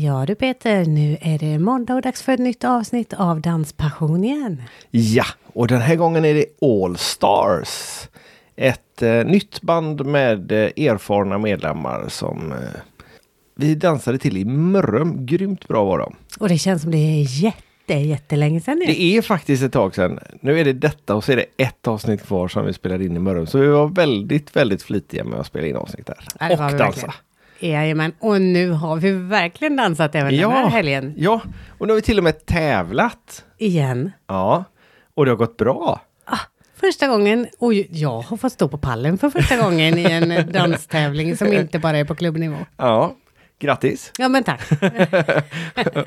Ja du Peter, nu är det måndag och dags för ett nytt avsnitt av Danspassion igen. Ja, och den här gången är det All Stars. Ett eh, nytt band med eh, erfarna medlemmar som eh, vi dansade till i Mörrum. Grymt bra var de. Och det känns som det är jätte, jättelänge sedan nu. Det är faktiskt ett tag sedan. Nu är det detta och så är det ett avsnitt kvar som vi spelade in i Mörrum. Så vi var väldigt, väldigt flitiga med att spela in avsnitt där. Ja, och dansa. verkligen. Jajamän, och nu har vi verkligen dansat även den här helgen. ja, och nu har vi till och med tävlat. Igen. Ja, och det har gått bra. Första gången, och jag har fått stå på pallen för första gången i en danstävling som inte bara är på klubbnivå. Ja, grattis! Ja men tack.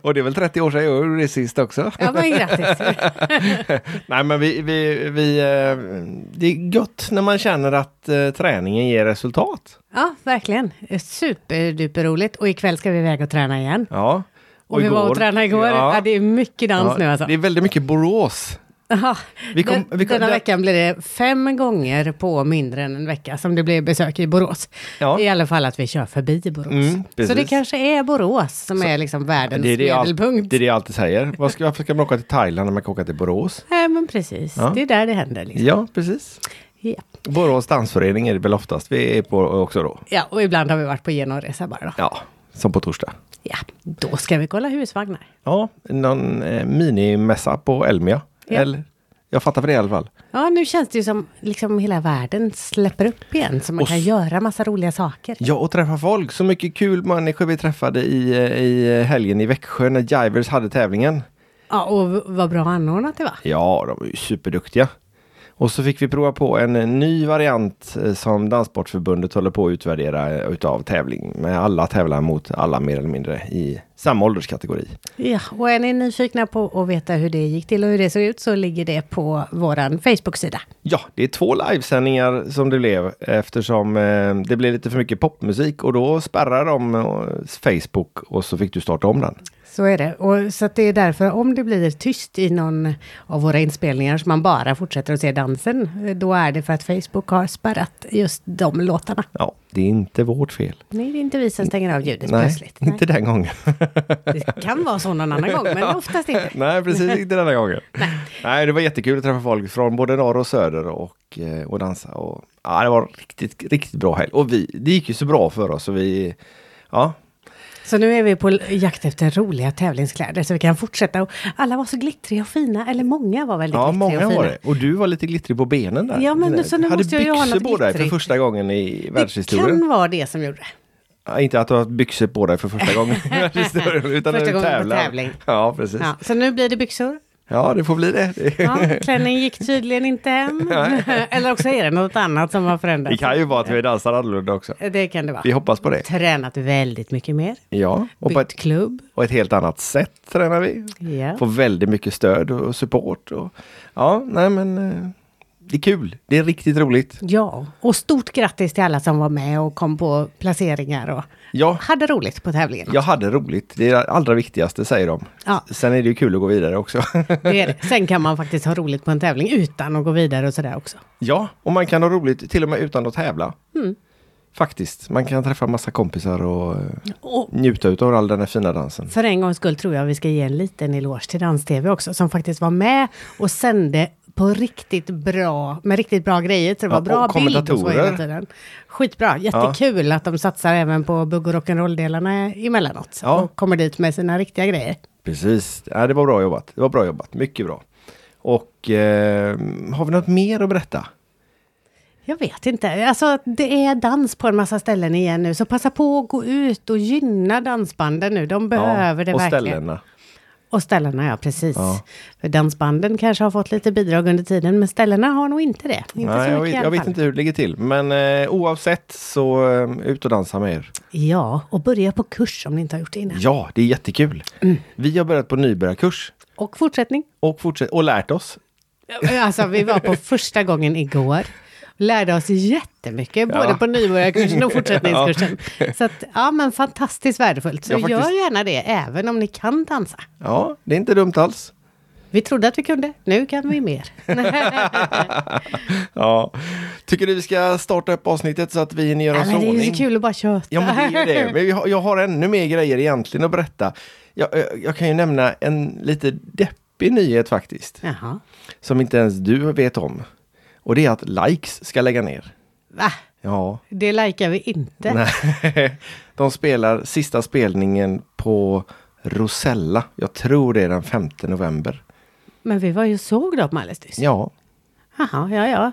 och det är väl 30 år sedan jag gjorde det sist också. Ja men grattis. Nej men vi, vi, vi, eh, det är gott när man känner att eh, träningen ger resultat. Ja, verkligen. Superduper roligt. Och ikväll ska vi iväg och träna igen. Ja. Och, vi var och tränade igår. Ja. Ja, det är mycket dans ja, nu alltså. Det är väldigt mycket Borås. Aha. Vi kom- Den, vi kom- denna där- veckan blir det fem gånger på mindre än en vecka som det blir besök i Borås. Ja. I alla fall att vi kör förbi Borås. Mm, så det kanske är Borås som är liksom världens Det är det, medelpunkt. det är det jag alltid säger. Ska, varför ska man åka till Thailand när man kan åka till Borås? Nej men precis, Ja. det är där det händer. Liksom. Ja, precis. Ja. Borås dansförening är det väl oftast vi är på också då. ja, och ibland har vi varit på genomresa bara då. Ja, som på torsdag. Ja, då ska vi kolla husvagnar. Ja, någon eh, minimässa på Elmia. Ja. Eller? Jag fattar för det i alla fall. Ja, nu känns det ju som liksom hela världen släpper upp igen så man Och kan göra massa roliga saker. Ja, och träffa folk. Så mycket kul människor vi träffade i, eh, i helgen i Växjö när Jivers hade tävlingen. Ja, och vad bra anordnat det var. Ja, de var ju superduktiga. Och så fick vi prova på en eh, ny variant eh, som Danssportförbundet håller på att utvärdera eh, utav tävling. Med alla tävlar mot alla mer eller mindre i samma ålderskategori. Ja, och är ni nyfikna på att veta hur det gick till och hur det såg ut så ligger det på våran Facebook-sida. Ja, det är två livesändningar som det blev eftersom det blev lite för mycket popmusik och då spärrar de Facebook och så fick du starta om den. Så är det. Och så det är därför om det blir tyst i någon av våra inspelningar så man bara fortsätter att se dansen, då är det för att Facebook har spärrat just de låtarna. Ja, det är inte vårt fel. Nej, det är inte vi som stänger av ljudet Nej, plötsligt. inte den gången. Det kan vara så någon annan gång, men oftast inte. Nej, precis inte denna gången. Nej. det var jättekul att träffa folk från både norr och söder och, eh, och dansa. Och, ja, det var riktigt, riktigt bra helg. Och vi, det gick ju så bra för oss. Och vi, ja, Så nu är vi på jakt efter roliga tävlingskläder så vi kan fortsätta. Och alla var så glittriga och fina, eller många var väldigt ja glittriga många och fina. var det. Och du var lite glittrig på benen där. Ja, men så nu hade måste jag ju ha något på dig för första gången i Det världshistorien. kan vara det som gjorde det. Ja, inte att du har byxor på dig för första gången i världshistorien. Utan Första gången på tävling. Ja, precis. Ja, så nu blir det byxor. Ja, det får bli det. Ja, klänning gick tydligen inte hem. Eller också är det något annat som har Det förändrats. kan ju vara att vi dansar annorlunda också. Det kan det vara. Vi hoppas på det. Tränat väldigt mycket mer. Ja, och på Bytt ett, klubb. och ett helt annat sätt tränar vi. Ja. Får väldigt mycket stöd och support. Och, ja, nej men eh, det är kul. Det är riktigt roligt. ja, och stort grattis till alla som var med och kom på placeringar och Ja, hade roligt på tävlingen. jag hade roligt. Det är det allra viktigaste säger de. Ja. Sen är det ju kul att gå vidare också. Det är det. Sen kan man faktiskt ha roligt på en tävling utan att gå vidare och sådär också. ja, och man kan ha roligt till och med utan att tävla. Mm. Faktiskt. Man kan träffa massa kompisar och eh, Och njuta utav all den här fina dansen. för en gångs skull tror jag vi ska ge en liten eloge till Dans-TV också, som faktiskt var med och sände på riktigt bra, med riktigt bra grejer. Så det var Ja, bra bild och så hela tiden. Skitbra, jättekul att de satsar även på bugg och rock'n'roll-delarna emellanåt. Ja. Och kommer dit med sina riktiga grejer. Precis. Ja, det var bra jobbat. Det var bra jobbat. Mycket bra. Och eh, har vi något mer att berätta? Jag vet inte, alltså det är dans på en massa ställen igen nu, så passa på att gå ut och gynna dansbanden nu. De behöver det och verkligen. ställena. Och ställena, ja precis. Ja. För dansbanden kanske har fått lite bidrag under tiden, men ställena har nog inte det. Inte Nej, så jag vet, jag vet inte hur det ligger till. Men eh, oavsett så eh, ut och dansa med er. Ja, och börja på kurs om ni inte har gjort det innan. Ja, det är jättekul. Mm. Vi har börjat på nybörjarkurs Och fortsättning. och, fortsätt, och lärt oss. Alltså, vi var på första gången igår. Lärde oss jättemycket, både Ja. på nybörjarkursen och fortsättningskursen. Så att, ja men fantastiskt värdefullt. Så Ja, faktiskt. gör gärna det, även om ni kan dansa. Ja, det är inte dumt alls. Vi trodde att vi kunde, nu kan vi mer. Ja. Tycker du vi ska starta upp avsnittet så att vi hinner göra Ja, oss men det är ordning? så kul att bara köta. Ja, men det är det. Men jag har ännu mer grejer egentligen att berätta. Jag, jag, jag kan ju nämna en lite deppig nyhet faktiskt. Jaha. Som inte ens du vet om. Och det är att Likes ska lägga ner. Va? Ja, Det likar vi inte. nej. De spelar sista spelningen på Rosella. Jag tror det är den 5 november. Men vi var ju såg dem alldeles nyss. Ja, Jaha, ja, ja.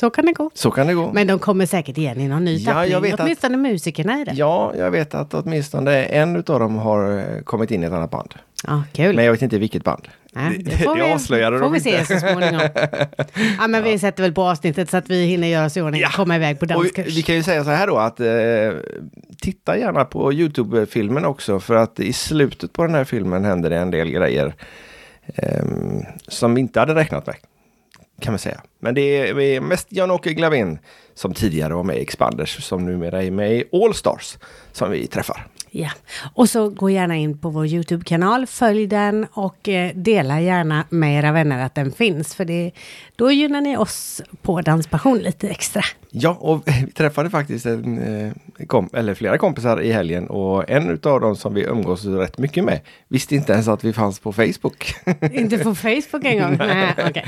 Så kan det gå. så kan det gå. Men de kommer säkert igen i någon ny Ja, tappning. jag vet att- Åtminstone musikerna i det. Ja, jag vet att åtminstone en utav dem har eh, kommit in i ett annat band. Ja, kul. Men jag vet inte vilket band. Nej, det det vi, avslöjade får de vi se inte. så småningom. Ja, men vi sätter väl på avsnittet så att vi hinner göra oss i ordning Ja. och komma iväg på Och vi, danskurs. vi kan ju säga så här då att eh, titta gärna på Youtube-filmen också för att i slutet på den här filmen händer det en del grejer ehm, som vi inte hade räknat med. Kan man säga. Men det är, det mest Jan-Åke Glavin som tidigare var med i Expanders som numera är med i All Stars som vi träffar. Ja, och så gå gärna in på vår Youtube-kanal, följ den och eh, dela gärna med era vänner att den finns. För det, då gynnar ni oss på Danspassion lite extra. Ja, och vi träffade faktiskt en, eh, kom, eller flera kompisar i helgen och en utav dem som vi umgås rätt mycket med visste inte ens att vi fanns på Facebook. Inte på Facebook en gång? Nej, okej.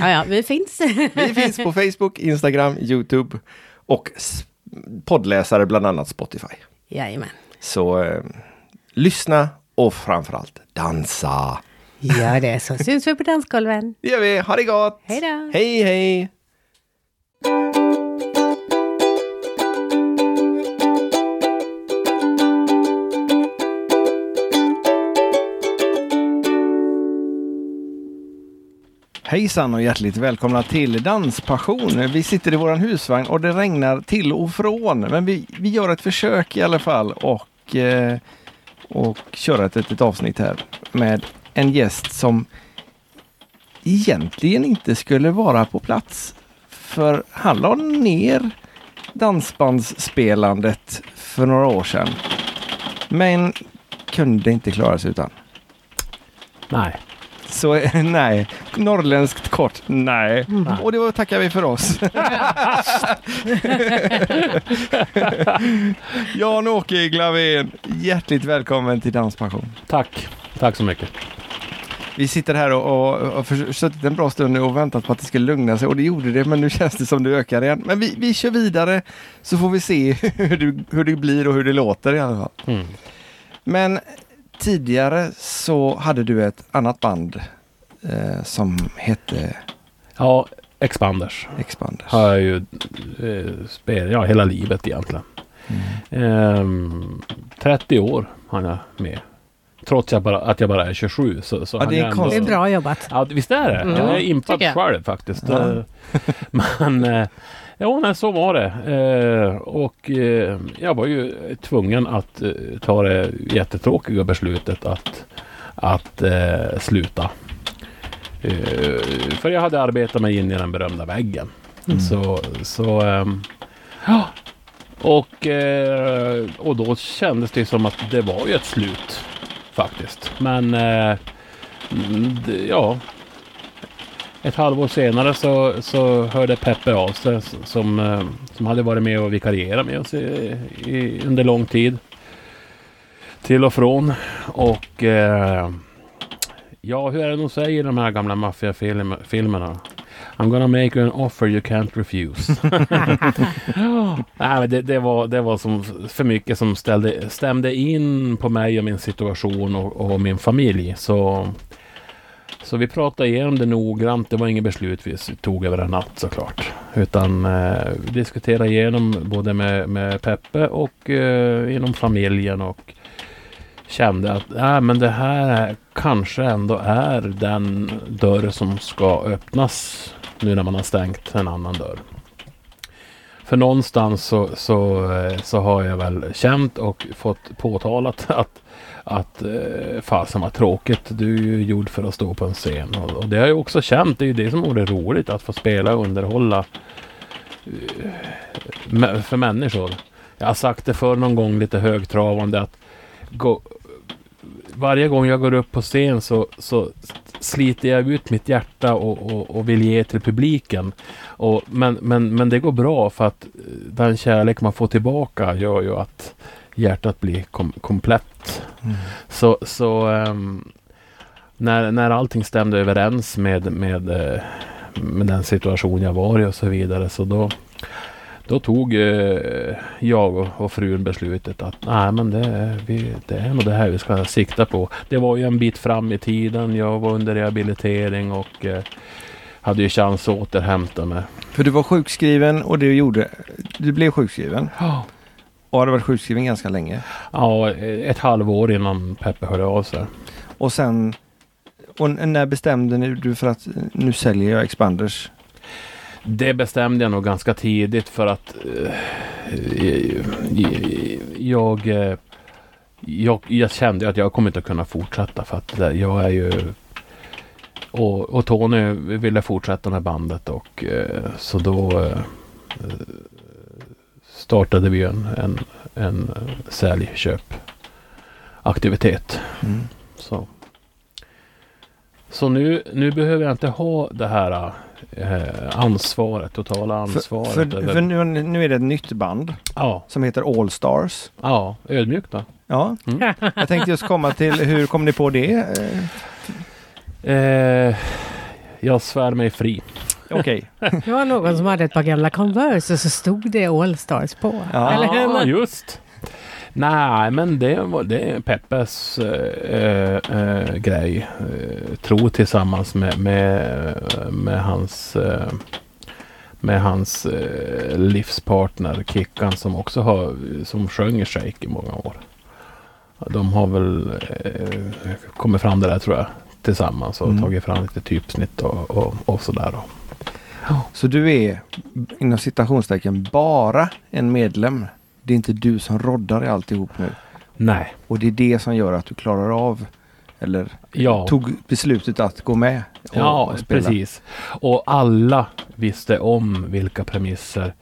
Ja, ja, vi finns. Vi finns på Facebook, Instagram, Youtube och poddläsare, bland annat Spotify. Jajamän. Så eh, lyssna och framförallt dansa. Gör det så syns vi på dansgolven. Det gör vi. Ha det gott! Hej då! Hej, hej! Hejsan och hjärtligt välkomna till Danspassion. Vi sitter i våran husvagn och det regnar till och från. Men vi, vi gör ett försök i alla fall och, Eh, och köra ett litet avsnitt här med en gäst som egentligen inte skulle vara på plats. För han la ner dansbandsspelandet för några år sedan. Men kunde inte klara sig utan. Nej. Så nej, norrländskt kort nej. Mm. Och då tackar vi för oss. Jan-Åke Glavén, hjärtligt välkommen till Danspassion. Tack. Tack så mycket. Vi sitter här och, och, och för, suttit en bra stund nu och väntat på att det skulle lugna sig och det gjorde det men nu känns det som det ökar igen. Men vi, vi kör vidare så får vi se hur det, hur det blir och hur det låter i alla fall. Mm. Men tidigare så hade du ett annat band eh, som hette Ja, Expanders Expanders. har jag ju eh, spelat ja, hela livet egentligen. Ehm, 30 år har jag med. Trots jag bara, att jag bara är 27. Så, så Ja, det är ändå- Det är bra jobbat. Ja, visst är det? Mm. Jag är impad själv faktiskt. Ja. Eh, Men eh, ja, nej, så var det. Eh, och eh, jag var ju tvungen att eh, ta det jättetråkiga beslutet att, att eh, sluta. Eh, för jag hade arbetat mig in i den berömda väggen. Mm. Så, så ehm, ja. Och, eh, och då kändes det som att det var ju ett slut faktiskt. Men mm, ja. Ett halvår senare så, så hörde Peppe av sig som, eh, som hade varit med och vikarierat med oss i, i, under lång tid. Till och från. Och eh, ja, hur är det de säger i de här gamla maffiafilmerna? I'm gonna make you an offer you can't refuse. Nej, det, det, var, det var som för mycket som ställde, stämde in på mig och min situation och, och min familj. Så, så vi pratade igenom det noggrant. Det var inget beslut vi tog över en natt såklart. Utan eh, vi diskuterade igenom både med, med Peppe och eh, inom familjen och kände att äh, men det här kanske ändå är den dörr som ska öppnas nu när man har stängt en annan dörr. För någonstans så, så, eh, så har jag väl känt och fått påtalat att, att eh, fasen vad tråkigt, du är ju gjord för att stå på en scen. Och, och det har jag också känt, det är ju det som vore roligt, att få spela och underhålla uh, för människor. Jag har sagt det för någon gång lite högtravande att gå, varje gång jag går upp på scen så, så sliter jag ut mitt hjärta och, och, och vill ge till publiken. Och, men, men, men det går bra för att eh, den kärlek man får tillbaka gör ju att hjärtat blir kom, komplett. Mm. Så, så um, när, när allting stämde överens med, med, eh, med den situation jag var i och så vidare så då då tog eh, jag och, och frun beslutet att nej men det, vi, det är nog det här vi ska sikta på. Det var ju en bit fram i tiden. Jag var under rehabilitering och eh, hade ju chans att återhämta mig. För du var sjukskriven och du gjorde, du blev sjukskriven Ja. Och hade varit sjukskriven ganska länge. Ja, ett halvår innan Peppe hörde av sig. Och sen, och när bestämde du för att nu säljer jag Expanders? Det bestämde jag nog ganska tidigt för att eh, jag, jag, jag kände att jag kommer inte att kunna fortsätta för att jag är ju och, och Tony ville fortsätta med bandet och eh, så då eh, startade vi en, en, en säljköpaktivitet. Mm. Så, så nu, nu behöver jag inte ha det här eh, ansvaret, totala För, ansvaret. för, över- för nu, nu är det ett nytt band ja, som heter All Stars. ja, ödmjukt då. Ja, Mm. jag tänkte just komma till hur kom ni på det? Eh, jag svär mig fri. Okej. Det var någon som hade ett par gamla Converse och så stod det All Stars på. Ja. Eller hur? just. Nej, men det, var, det är Peppes eh, eh, grej. Tro tillsammans med, med, med hans, med hans livspartner Kickan som också har, som sjöng i Shake i många år. De har väl kommit fram det där tror jag tillsammans och Mm. tagit fram lite typsnitt och, och, och sådär. Så du är inom citationstecken bara en medlem. Det är inte du som roddar i alltihop nu. Nej, Och det är det som gör att du klarar av eller ja. tog beslutet att gå med. Och, Ja, och precis. Och alla visste om vilka premisser.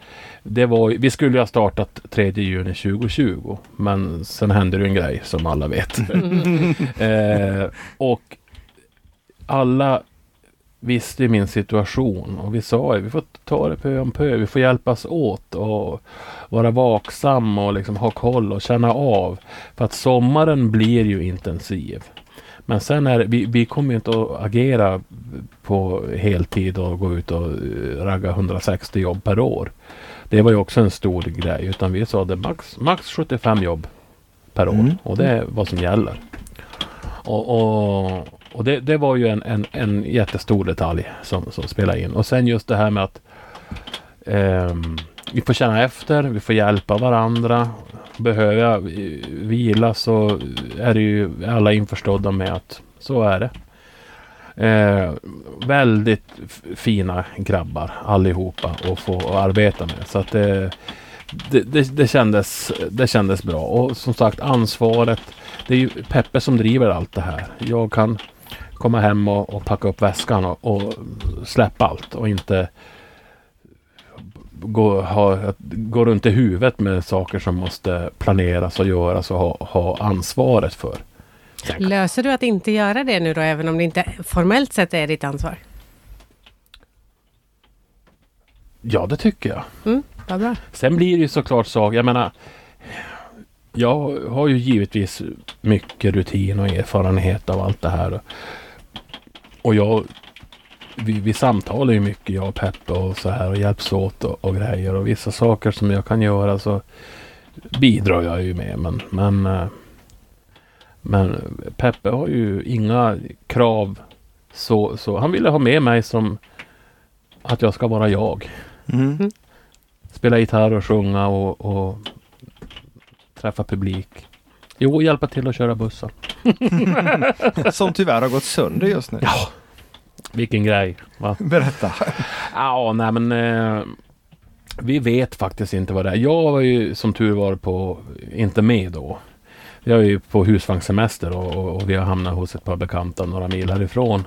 Det var, vi skulle ha startat 3 juni 2020, men sen hände det en grej som alla vet. eh, och alla visste ju min situation och vi sa att vi får ta det pö om pö. Vi får hjälpas åt och vara vaksam och liksom ha koll och känna av. För att sommaren blir ju intensiv. Men sen är vi, vi kommer ju inte att agera på heltid och gå ut och eh, ragga 160 jobb per år. Det var ju också en stor grej. Utan vi sa det max, max 75 jobb per år. Mm. Och det är vad som gäller. Och, och, och det, det var ju en, en, en jättestor detalj som, som spelade in. Och sen just det här med att eh, vi får känna efter, vi får hjälpa varandra. Behöver jag vila så är det ju alla införstådda med att så är det. Eh, väldigt fina grabbar allihopa att få arbeta med. Så att det, det, det, det, kändes, det kändes bra. Och som sagt ansvaret. Det är ju Peppe som driver allt det här. Jag kan komma hem och, och packa upp väskan och, och släppa allt och inte gå, ha, gå runt i huvudet med saker som måste planeras och göras och ha, ha ansvaret för. Löser du att inte göra det nu då, även om det inte formellt sett är ditt ansvar? Ja, det tycker jag. Mm, vad bra. Sen blir det ju såklart saker, jag menar jag har ju givetvis mycket rutin och erfarenhet av allt det här. Och jag vi, vi samtalar ju mycket jag och Peppe och så här och hjälps åt och, och grejer och vissa saker som jag kan göra så bidrar jag ju med men men eh, men Peppe har ju inga krav så, så han ville ha med mig som att jag ska vara jag Mm. spela gitarr och sjunga och, och träffa publik. Jo, hjälpa till att köra bussen. Som tyvärr har gått sönder just nu. Ja, vilken grej. Va? Berätta. Ja, nej men eh, vi vet faktiskt inte vad det är. Jag var ju som tur var på, inte med då. Jag är ju på husvagnssemester och, och, och vi har hamnat hos ett par bekanta några mil härifrån.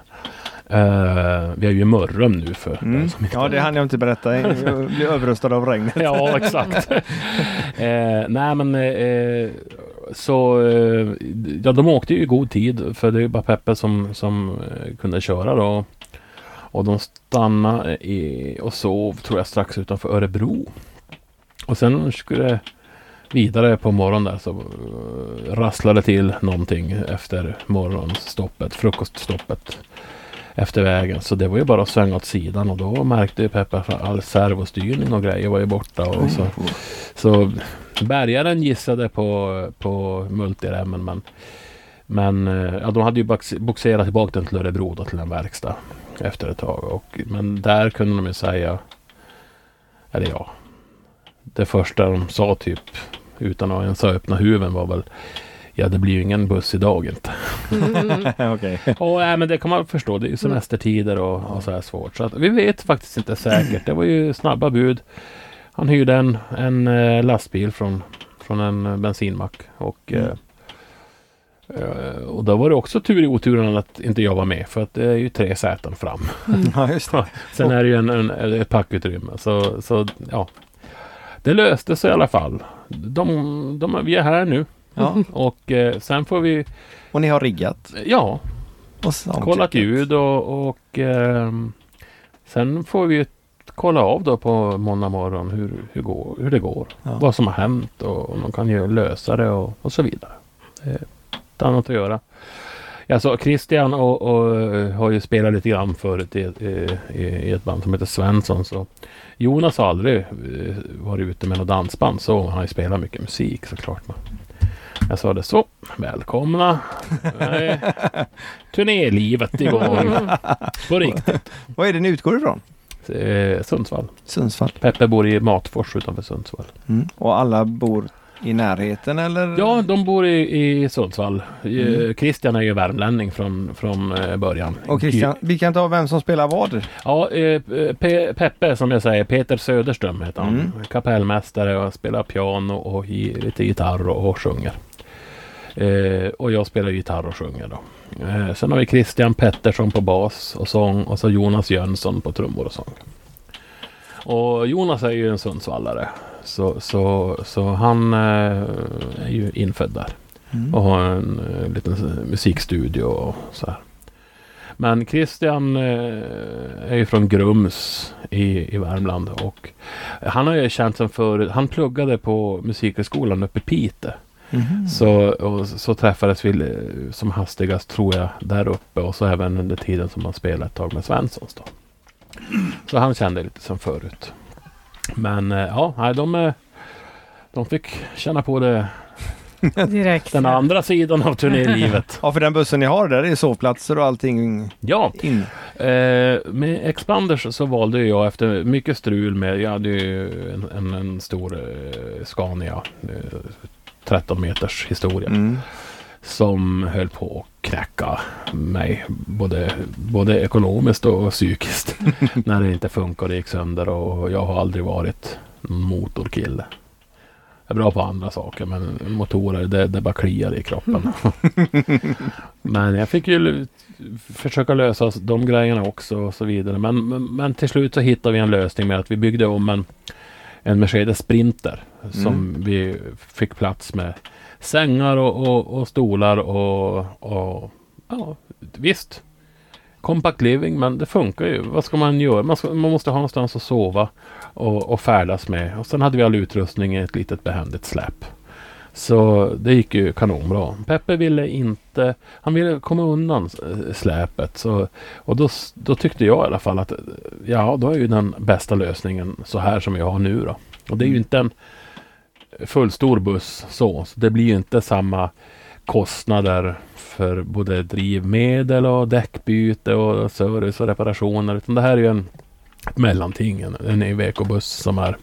Eh, vi är ju i Mörrum nu för Mm. som inte Ja, det hann jag inte berätta. Jag blev överröstad av regnet. ja, exakt. eh, nej, men eh, så eh, ja, de åkte ju i god tid för det är ju bara Peppe som, som eh, kunde köra då. Och de stannade i, och sov tror jag strax utanför Örebro. Och sen skulle vidare på morgonen där så eh, rasslade till någonting efter morgonstoppet, frukoststoppet efter vägen. Så det var ju bara att svänga åt sidan och då märkte ju Peppe att all servostyrning och grejer var ju borta. Och så, så bärgaren gissade på, på multiremmen men men uh, ja, de hade ju boxerat tillbaka den till Örebro då, till en verkstad efter ett tag. Och, men där kunde de ju säga, eller ja, det första de sa typ utan att ens öppna huven var väl Ja det blir ju ingen buss idag inte. Mm. okay. och, äh, men det kan man förstå. Det är ju semestertider och, och så här svårt. Så att, vi vet faktiskt inte säkert. Det var ju snabba bud. Han hyrde en, en eh, lastbil från, från en bensinmack. Och, mm. eh, och då var det också tur i oturen att inte jag var med. För att det är ju tre säten fram. Mm. Ja, just det. Sen är det ju en, en, ett packutrymme. Så, så ja, det löste sig i alla fall. De, de, vi är här nu. Ja. Och eh, sen får vi... Och ni har riggat? Ja. kollat ljud och, och eh, sen får vi kolla av då på måndag morgon hur, hur, går, hur det går. Ja. Vad som har hänt och om de kan ju lösa det och, och så vidare. Det är ett annat att göra. Alltså Christian och, och, har ju spelat lite grann förut i, i, i ett band som heter Svensson. Så Jonas har aldrig eh, varit ute med något dansband så han har ju spelat mycket musik såklart. Jag sa det så. Välkomna. Turnélivet igång. På riktigt. Vad är det ni utgår ifrån? Eh, Sundsvall. Sundsvall. Peppe bor i Matfors utanför Sundsvall. Mm. Och alla bor i närheten eller? Ja, de bor i, i Sundsvall. Mm. Christian är ju värmlänning från, från eh, början. Och Christian, vi kan ta vem som spelar vad? Ja, eh, Pe Peppe som jag säger, Peter Söderström heter han. Mm. Kapellmästare och spelar piano och lite gitarr och, och sjunger. Eh, och jag spelar gitarr och sjunger då. Eh, sen har vi Christian Pettersson på bas och sång och så Jonas Jönsson på trummor och sång. Och Jonas är ju en Sundsvallare. Så, så, så han eh, är ju infödd där. Mm. Och har en eh, liten musikstudio och så här. Men Christian eh, är ju från Grums i, i Värmland och han har ju känt som förut. Han pluggade på Musikhögskolan uppe i Piteå. Mm. Så, och, så träffades vi som hastigast tror jag där uppe och så även under tiden som man spelade ett tag med Svenssons. Då. Så han kände lite som förut. Men eh, ja, de, de fick känna på det Direkt. Den andra sidan av turnélivet. ja, för den bussen ni har där är sovplatser och allting Ja. In. Eh, med Expanders så valde jag efter mycket strul med, jag hade ju en, en, en stor eh, Scania eh, 13 meters historia. Mm. Som höll på knäcka mig både, både ekonomiskt och psykiskt. när det inte funkade och gick sönder och jag har aldrig varit motorkille. Jag är bra på andra saker men motorer det, det bara kliar i kroppen. men jag fick ju försöka lösa de grejerna också och så vidare. Men, men, men till slut så hittade vi en lösning med att vi byggde om en en Mercedes Sprinter som mm. vi fick plats med sängar och, och, och stolar och, och, ja, visst. Compact living, men det funkar ju. Vad ska man göra? Man, ska, man måste ha någonstans att sova och, och färdas med. Och sen hade vi all utrustning i ett litet behändigt släp. Så det gick ju kanonbra. Peppe ville inte, han ville komma undan släpet. Så, och då, då tyckte jag i alla fall att ja, då är ju den bästa lösningen så här som jag har nu då. Och det är ju inte en fullstor buss så. så det blir ju inte samma kostnader för både drivmedel och däckbyte och service och reparationer. Utan det här är ju en mellanting, en, en Iveco-buss som är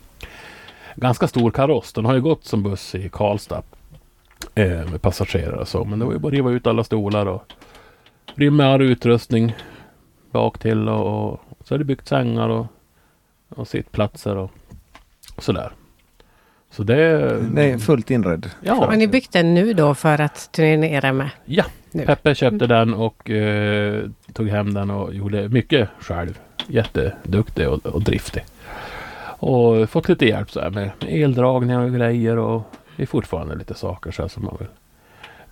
ganska stor kaross. Den har ju gått som buss i Karlstad. Eh, med passagerare och så. Men det var ju bara att riva ut alla stolar och rymma all utrustning bak till och, och, så är det byggt sängar och, och sittplatser och, och sådär. Så det... Det är fullt inredd. Ja. Har ni byggt den nu då för att turnera med? Ja, nu. Peppe köpte den och eh, tog hem den och gjorde mycket själv. Jätteduktig och, och driftig. Och fått lite hjälp så här med eldragningar och grejer och det är fortfarande lite saker så här som man vill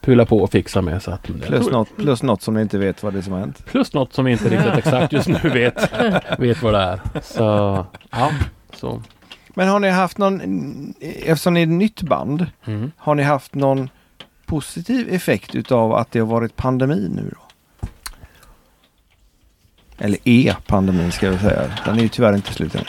pula på och fixa med. Så att, Plus tror- något, plus något som ni inte vet vad det är som har hänt. plus något som vi inte riktigt exakt just nu vet, vet vad det är. Så ja, så. Men har ni haft någon, eftersom ni är ett nytt band, Mm. har ni haft någon positiv effekt utav att det har varit pandemi nu då? Eller är pandemin ska jag säga. Den är ju tyvärr inte slut ännu.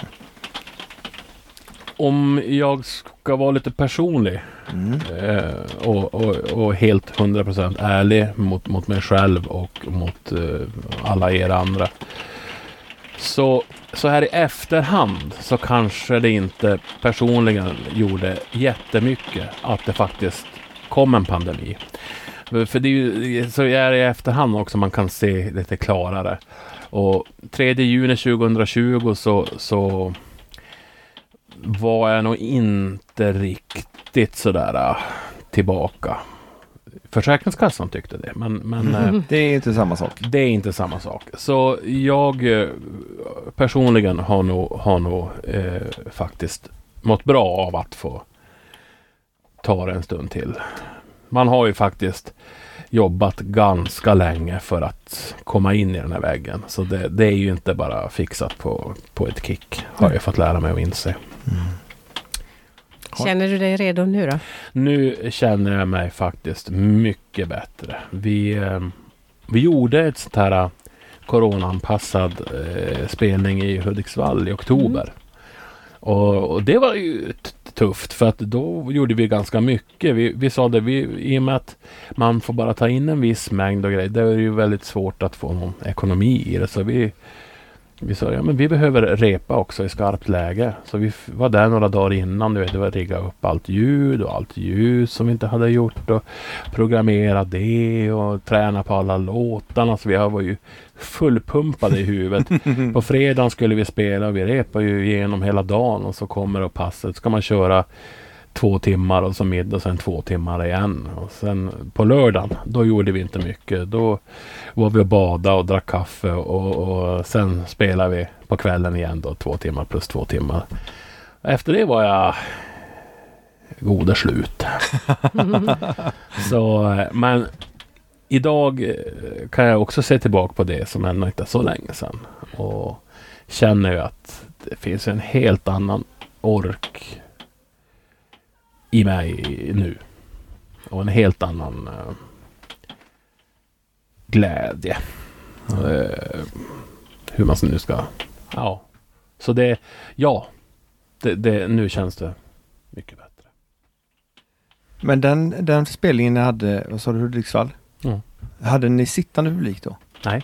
Om jag ska vara lite personlig Mm. eh, och, och, och helt 100% ärlig mot, mot mig själv och mot eh, alla er andra. Så, så här i efterhand så kanske det inte personligen gjorde jättemycket att det faktiskt kom en pandemi. För det är ju så är det i efterhand också man kan se lite klarare. Och 3 juni 2020 så, så var jag nog inte riktigt sådär äh, tillbaka. Försäkringskassan tyckte det, men, men äh, Det är inte samma sak. det är inte samma sak. Så jag eh, personligen har nog, har nog eh, faktiskt mått bra av att få ta det en stund till. Man har ju faktiskt jobbat ganska länge för att komma in i den här väggen. Så det, det är ju inte bara fixat på, på ett kick. Har jag fått lära mig att inse. Känner du dig redo nu då? Nu känner jag mig faktiskt mycket bättre. Vi, eh, vi gjorde ett sånt här eh, coronaanpassad eh, spelning i Hudiksvall i oktober. Och, och det var ju t- tufft för att då gjorde vi ganska mycket. Vi, vi sa det, vi, i och med att man får bara ta in en viss mängd och grejer. Det är ju väldigt svårt att få någon ekonomi i det. Så vi, vi sa, ja men vi behöver repa också i skarpt läge. Så vi var där några dagar innan. Du vet, det var rigga upp allt ljud och allt ljus som vi inte hade gjort. Och programmera det och träna på alla låtarna. Så vi var ju fullpumpade i huvudet. På fredagen skulle vi spela och vi repade ju igenom hela dagen. Och så kommer och passet. ska man köra två timmar och så middag och sen två timmar igen. Och sen på lördagen, då gjorde vi inte mycket. Då var vi och badade och drack kaffe och, och sen spelade vi på kvällen igen då två timmar plus två timmar. Efter det var jag goda slut. så, men idag eh, kan jag också se tillbaka på det som ändå inte är så länge sedan. Och känner ju att det finns en helt annan ork i mig nu. Och en helt annan eh, glädje. Eh, hur man nu ska... Ja. Så det... Ja. Det, det, nu känns det mycket bättre. Men den, den spelningen ni hade, vad sa du, Hudiksvall? Mm. Hade ni sittande publik då? Nej.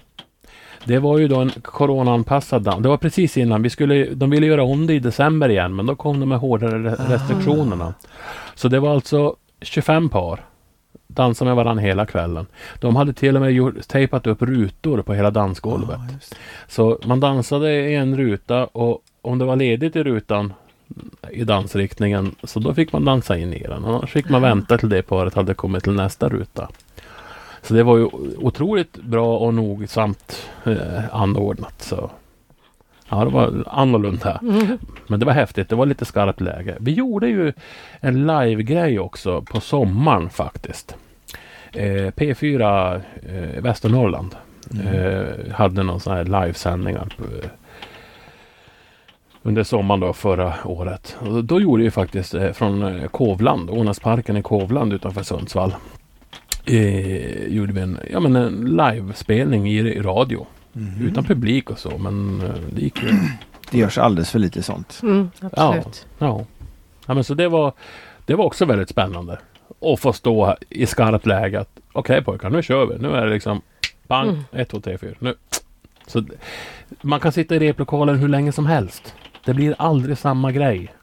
Det var ju då en coronaanpassad dans. Det var precis innan. Vi skulle, de ville göra om det i december igen, men då kom de med hårdare re- restriktionerna. Så det var alltså 25 par. Dansade med varandra hela kvällen. De hade till och med gjort, tejpat upp rutor på hela dansgolvet. Det. Så man dansade i en ruta och om det var ledigt i rutan i dansriktningen så då fick man dansa in i den. Annars fick man vänta till det paret hade kommit till nästa ruta. Så det var ju otroligt bra och nogsamt eh, anordnat. Så. Ja, det var annorlunda. Men det var häftigt. Det var lite skarpt läge. Vi gjorde ju en live-grej också på sommaren faktiskt. Eh, P4 eh, Västernorrland eh, hade någon sån här livesändningar eh, under sommaren då förra året. Och då gjorde vi faktiskt eh, från Kovland, Ånäsparken i Kovland utanför Sundsvall. Eh, gjorde vi en, ja, men en livespelning i, i radio. Mhm. Utan publik och så men eh, det gick ju. Det görs alldeles för lite sånt. Mm, absolut. Ja. ja men så det var, det var också väldigt spännande. Att få stå i skarpt läge. att, Okej pojkar, nu kör vi. Nu är det liksom bang, Mm. ett, två, tre, fyra. Nu. Så man kan sitta i replokalen hur länge som helst. Det blir aldrig samma grej.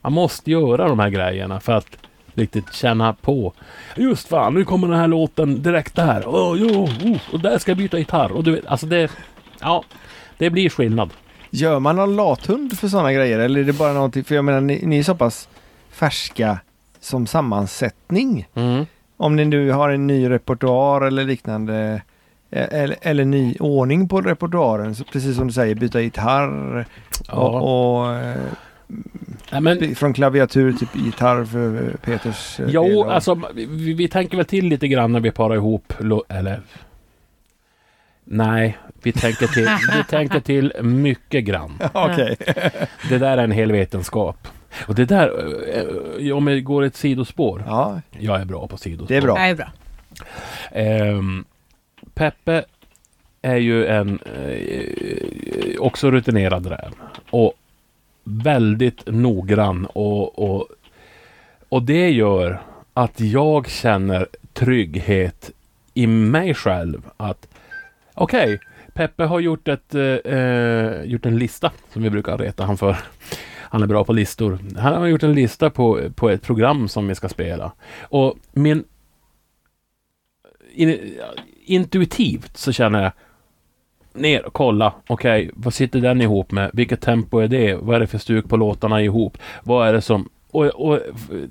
Man måste göra de här grejerna för att riktigt känna på. Just fan, nu kommer den här låten direkt där. Oh, jo, oh, och där ska jag byta gitarr. Och du vet, alltså det... Ja, det blir skillnad. Gör man någon lathund för sådana grejer eller är det bara någonting, för jag menar ni, ni är så pass färska som sammansättning. Mm. Om ni nu har en ny repertoar eller liknande eh, eller, eller ny ordning på repertoaren, så precis som du säger, byta gitarr Ja. och, och eh, Nej, men, från klaviatur, typ gitarr för eh, Peters eh, del jo, och- alltså vi, vi tänker väl till lite grann när vi parar ihop, eller Nej, vi tänker till, vi tänker till mycket grann. Okej. Det där är en hel vetenskap. Och det där, eh, om det går ett sidospår. Ja, Jag är bra på sidospår. det är bra. Det är bra. Ehm, Peppe är ju en eh, också rutinerad räv. Och väldigt noggrann. Och, och, och det gör att jag känner trygghet i mig själv. Att okej, Peppe har gjort, ett, eh, eh, gjort en lista som vi brukar reta han för. Han är bra på listor. Han har gjort en lista på, på ett program som vi ska spela. Och min in, intuitivt så känner jag ner och kolla. Okej, vad sitter den ihop med? Vilket tempo är det? Vad är det för stuk på låtarna ihop? Vad är det som... Och, och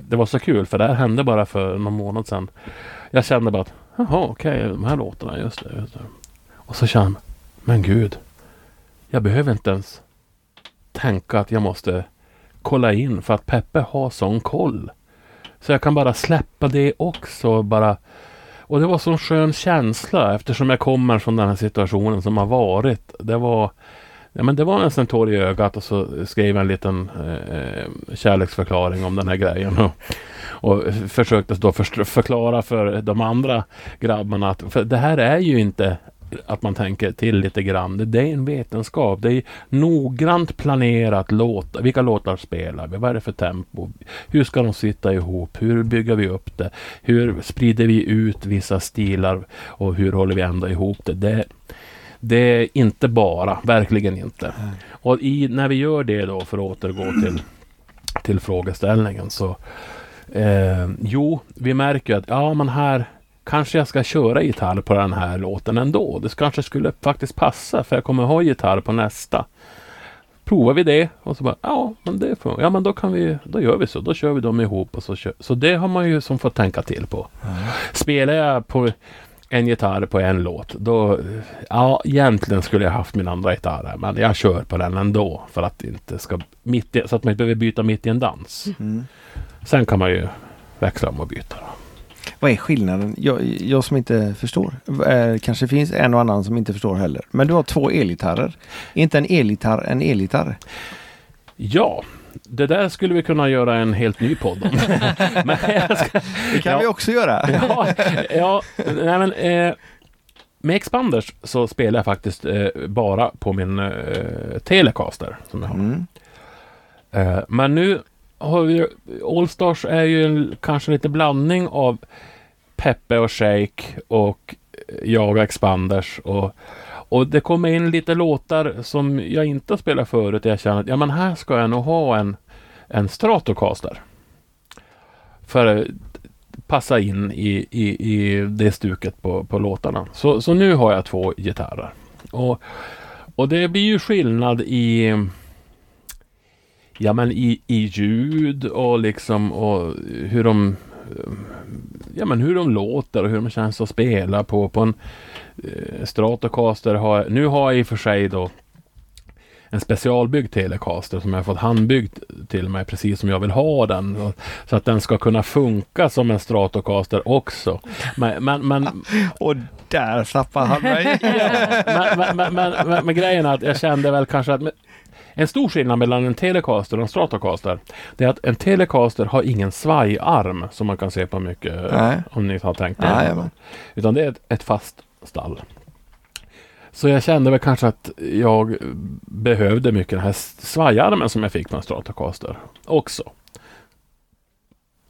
det var så kul för det här hände bara för någon månad sedan. Jag kände bara att jaha, okej, de här låtarna, just det, just det. Och så kände jag, men gud. Jag behöver inte ens tänka att jag måste kolla in för att Peppe har sån koll. Så jag kan bara släppa det också. Bara och det var sån skön känsla eftersom jag kommer från den här situationen som har varit. Det var, ja, men det var nästan tår i ögat och så skrev jag en liten eh, kärleksförklaring om den här grejen. Och, och försökte då förklara för de andra grabbarna att för det här är ju inte att man tänker till lite grann. Det, är en vetenskap. Det är noggrant planerat låt, vilka låtar spelar vi? Vad är det för tempo? Hur ska de sitta ihop? Hur bygger vi upp det? Hur sprider vi ut vissa stilar och hur håller vi ändå ihop det? Det, det är inte bara, verkligen inte. Och i, när vi gör det då, för att återgå till, till frågeställningen, så eh, jo, vi märker att ja, men här kanske jag ska köra gitarr på den här låten ändå. Det kanske skulle faktiskt passa, för jag kommer ha gitarr på nästa. Provar vi det och så bara, ja, men det får, ja, men då kan vi, då gör vi så. Då kör vi dem ihop och så kör, Så det har man ju som fått tänka till på. Spelar jag på en gitarr på en låt, då, ja, egentligen skulle jag haft min andra gitarr här, men jag kör på den ändå för att inte ska, mitt i, så att man inte behöver byta mitt i en dans. Mm. Sen kan man ju växla om och byta. Då. Vad är skillnaden? Jag, jag som inte förstår. Eh, kanske finns en och annan som inte förstår heller. Men du har två elgitarrer. Är inte en elgitarr en elgitarr? Ja, det där skulle vi kunna göra en helt ny podd om. men ska, Det kan Ja. vi också göra. ja, ja, nej men eh, med Expanders så spelar jag faktiskt eh, bara på min eh, Telecaster som jag har. Mm. Eh, men nu har vi Allstars är ju en, kanske lite blandning av Peppe och Shake och eh, jag och Expanders och och det kommer in lite låtar som jag inte har spelat förut. Jag känner att ja, men här ska jag nog ha en, en Stratocaster. För att passa in i, i, i det stuket på, på låtarna. Så, så nu har jag två gitarrer. Och, och det blir ju skillnad i Ja men i, i ljud och liksom och hur de Ja men hur de låter och hur de känns att spela på. På en eh, Stratocaster har jag, nu har jag i och för sig då en specialbyggd Telecaster som jag fått handbyggd till mig precis som jag vill ha den. Så att den ska kunna funka som en Stratocaster också. Men, men, men, Och där tappade han mig. men, men, men, men, grejen är att jag kände väl kanske att en stor skillnad mellan en Telecaster och en Stratocaster det är att en Telecaster har ingen svajarm som man kan se på mycket Nej. om ni har tänkt det. Jajamän. Utan det är ett, ett fast stall. Så jag kände väl kanske att jag behövde mycket den här svajarmen som jag fick på en Stratocaster också.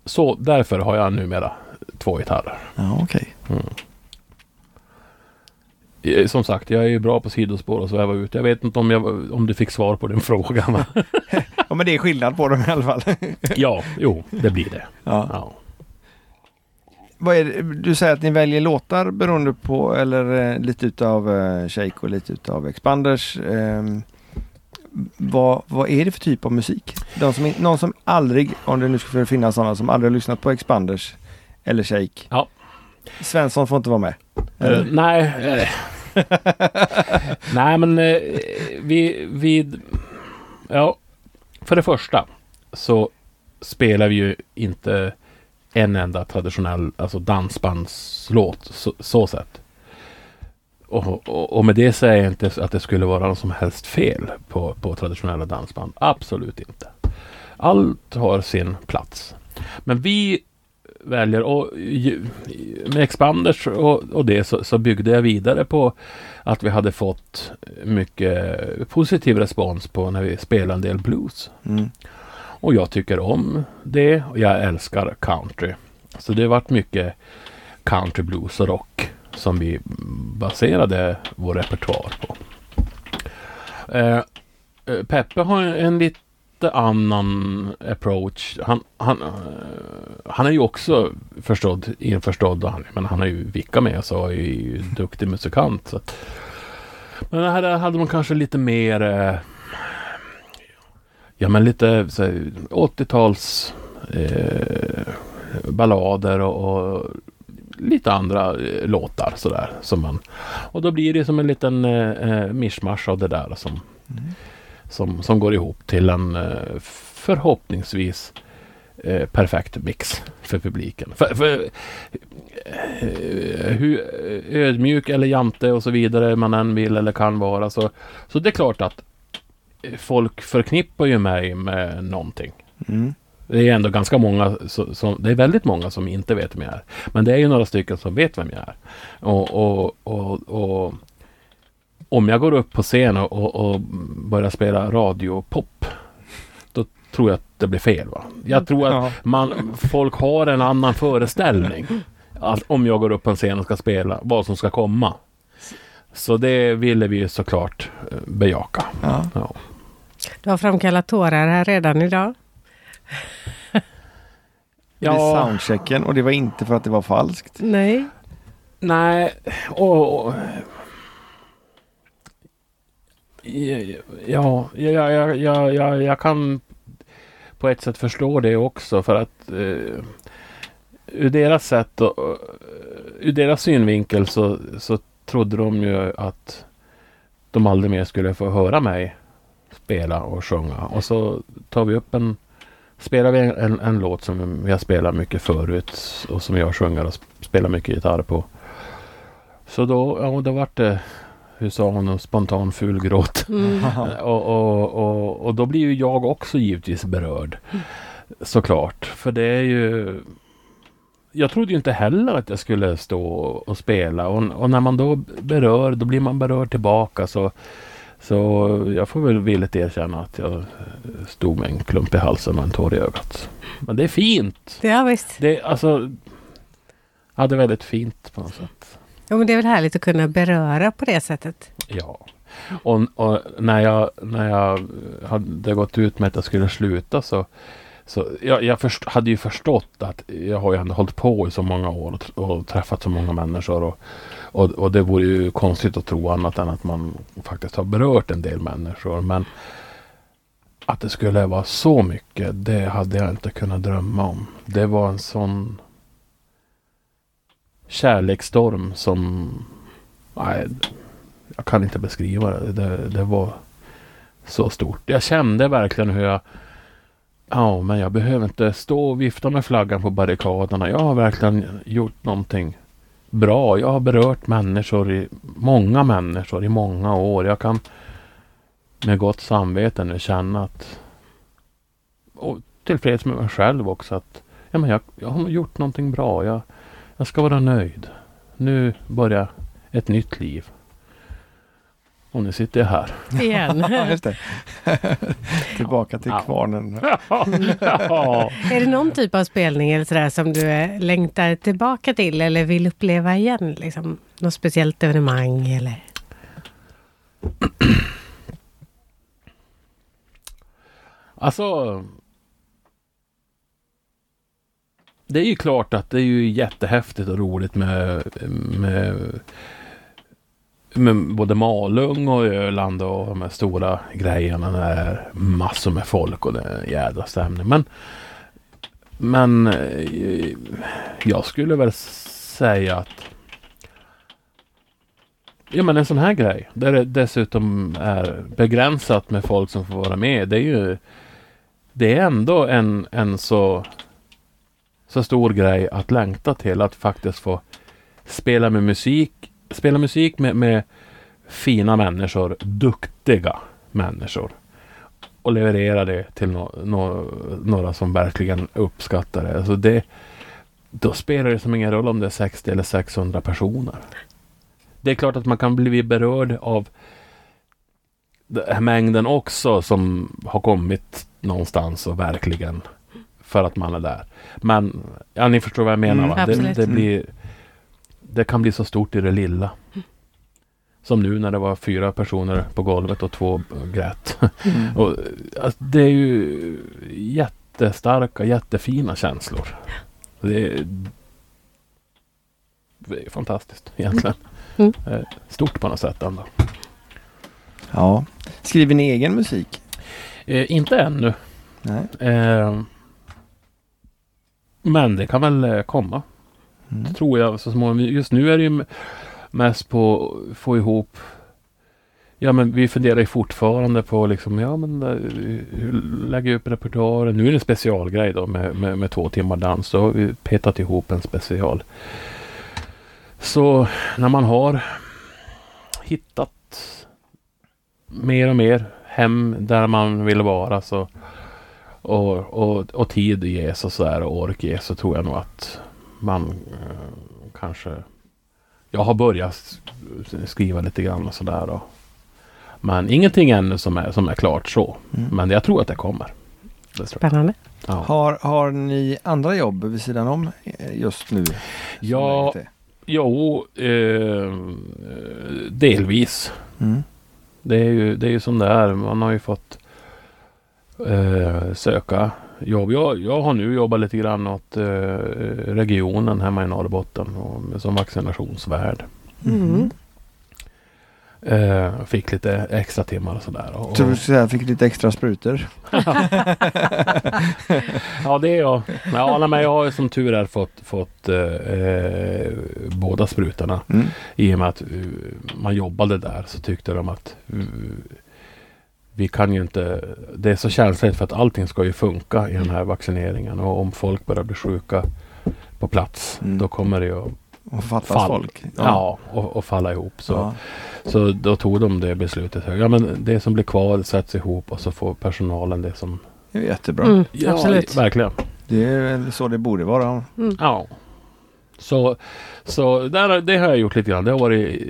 Så därför har jag numera två gitarrer. Ja, okej. Eh, Som sagt, jag är ju bra på sidospår och sväva ut. Jag vet inte om, jag, om du fick svar på din fråga. va? Ja, men det är skillnad på dem i alla fall. ja, jo, det blir det. Ja. Ja. Vad är det, du säger att ni väljer låtar beroende på, eller eh, lite utav eh, Shake och lite utav Expanders. ehm, vad, vad är det för typ av musik? De som, någon som aldrig, om det nu skulle finnas sådana som aldrig har lyssnat på Expanders eller Shake. Ja. Svensson får inte vara med. Eh, Eller? nej. nej, men eh, vi, vi... Ja. för det första så spelar vi ju inte en enda traditionell alltså dansbandslåt så, så sett. Och, och, och med det säger jag inte att det skulle vara något som helst fel på, på traditionella dansband. Absolut inte. Allt har sin plats. Men vi väljer och med Expanders och, och det så, så byggde jag vidare på att vi hade fått mycket positiv respons på när vi spelade en del blues. Mm. Och jag tycker om det och jag älskar country. Så det har varit mycket country, blues och rock som vi baserade vår repertoar på. Eh, eh, Peppe har en lite Lite annan approach. Han, han, eh, han är ju också förstådd, införstådd, han, men han har ju vickat med så och är ju duktig musikant. Så men här hade man kanske lite mer eh, Ja men lite 80-tals eh, ballader och, och lite andra eh, låtar sådär. Som man, och då blir det som en liten eh, eh mischmasch av det där som, mm som, som går ihop till en eh, förhoppningsvis eh, perfekt mix för publiken. För, för, eh, hur ödmjuk eller jante och så vidare man än vill eller kan vara så, så det är klart att folk förknippar ju mig med någonting. Mm. Det är ändå ganska många, som, som, det är väldigt många som inte vet vem jag är. Men det är ju några stycken som vet vem jag är. Och, och, och, och om jag går upp på scen och, och, och börjar spela radiopop, då tror jag att det blir fel. Va? Jag tror att Ja. man, folk har en annan föreställning. Att om jag går upp på en scen och ska spela, vad som ska komma. Så det ville vi ju såklart eh, bejaka. Ja. Ja. Du har framkallat tårar här redan idag. Ja. Det är soundchecken och det var inte för att det var falskt. Nej. Nej, och... och ja, ja, ja, ja, ja, ja, jag kan på ett sätt förstå det också för att eh, ur deras sätt och eh, ur deras synvinkel så, så trodde de ju att de aldrig mer skulle få höra mig spela och sjunga. Och så tar vi upp en spelar vi en, en, en låt som vi har spelat mycket förut och som jag sjunger och spelar mycket gitarr på. Så då, ja, då vart det, hur sa hon, spontan fulgråt. Mm. Och, och, och, och då blir ju jag också givetvis berörd. Såklart, för det är ju... Jag trodde ju inte heller att jag skulle stå och spela och, när man då berör, då blir man berörd tillbaka så så jag får väl villigt erkänna att jag stod med en klump i halsen och en tår i ögat. Men det är fint. Ja, visst. Det är alltså... Ja, det är väldigt fint på något sätt. Ja, men det är väl härligt att kunna beröra på det sättet. Ja. Och, och när, jag, när jag hade gått ut med att jag skulle sluta så så jag, jag först, hade ju förstått att jag har ju ändå hållit på i så många år och, och träffat så många människor. Och, och, och det vore ju konstigt att tro annat än att man faktiskt har berört en del människor. Men att det skulle vara så mycket, det hade jag inte kunnat drömma om. Det var en sån kärleksstorm som... Nej, jag kan inte beskriva det. det. Det var så stort. Jag kände verkligen hur jag... Ja, men jag behöver inte stå och vifta med flaggan på barrikaderna. Jag har verkligen gjort någonting bra. Jag har berört människor, i, många människor i många år. Jag kan med gott samvete nu känna att... Och tillfreds med mig själv också att ja, men jag, jag har gjort någonting bra. Jag, jag ska vara nöjd. Nu börjar ett nytt liv. Och nu sitter jag här. Igen. Tillbaka till kvarnen. är det någon typ av spelning eller sådär som du eh, längtar tillbaka till eller vill uppleva igen? Liksom, något speciellt evenemang eller? Alltså. Det är ju klart att det är ju jättehäftigt och roligt med, med, med både Malung och Öland och de här stora grejerna det är massor med folk och det är en jädra stämning. Men, men eh, jag skulle väl säga att Ja men en sån här grej, där det dessutom är begränsat med folk som får vara med. Det är ju det är ändå en, en så, så stor grej att längta till. Att faktiskt få spela med musik. Spela musik med, med fina människor. Duktiga människor. Och leverera det till no, no, några som verkligen uppskattar det. Alltså det. Då spelar det som ingen roll om det är 60 eller 600 personer. Det är klart att man kan bli berörd av den här mängden också som har kommit någonstans och verkligen för att man är där. Men ja, ni förstår vad jag menar Mm, va? Det, det, blir, det kan bli så stort i det lilla. Som nu när det var fyra personer på golvet och två grät. Mm. Och, alltså, det är ju jättestarka, jättefina känslor. Det är, det är fantastiskt egentligen. Mm. Eh, Stort på något sätt ändå. Ja. Skriver ni egen musik? Eh, inte ännu. Nej. Eh, men det kan väl eh, komma. Mm. Tror jag så småningom. Just nu är det ju mest på att få ihop Ja men vi funderar ju fortfarande på liksom, ja men eh, hur lägger upp repertoaren? Nu är det en specialgrej då med, med, med två timmar dans. Då har vi petat ihop en special. Så när man har hittat mer och mer hem där man vill vara så och, och, och tid ges och så där och ork ges så tror jag nog att man eh, kanske jag har börjat skriva lite grann och sådär då. Men ingenting ännu som är, som är klart så. Mm. Men jag tror att det kommer. Det. Spännande. Ja. Har, har ni andra jobb vid sidan om eh, just nu? Ja, jo, eh, delvis. Mm. Det är ju, det är ju är. Man har ju fått eh, söka jobb. Jag, jag har nu jobbat lite grann åt eh, regionen hemma i Norrbotten och, som vaccinationsvärd. Mm. Eh, fick lite extra timmar och sådär. Och, Så du säga, fick lite extra sprutor? ja, det är jag. Ja, nej, men jag har ju som tur är fått, fått eh, eh, båda sprutorna. Mm. I och med att eh, man jobbade där så tyckte de att eh, vi kan ju inte... Det är så känsligt för att allting ska ju funka i den här vaccineringen. Och om folk börjar bli sjuka på plats Mm. då kommer det ju att Och fattas Fall. folk? ja. och, och falla ihop. Så, Ja. så då tog de det beslutet. Ja, men det som blir kvar sätts ihop och så får personalen det som... Det är jättebra. Mm, Ja, absolut. verkligen. Det är väl så det borde vara. Mm. Ja. Så, så där, det har jag gjort lite grann. Det har varit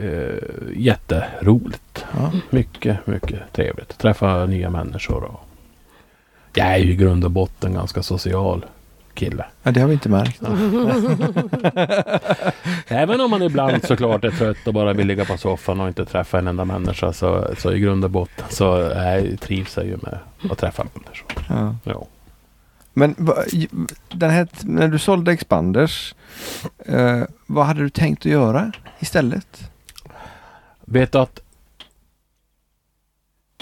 eh, jätteroligt. Ja. Mycket, mycket trevligt. Träffa nya människor. Och jag är ju i grund och botten ganska social kille. ja, det har vi inte märkt. Även om man ibland såklart är trött och bara vill ligga på soffan och inte träffa en enda människa. Så, så i grund och botten så är, trivs jag ju med att träffa människor. Ja. Ja. Men den här, när du sålde Expanders, eh, vad hade du tänkt att göra istället? Vet att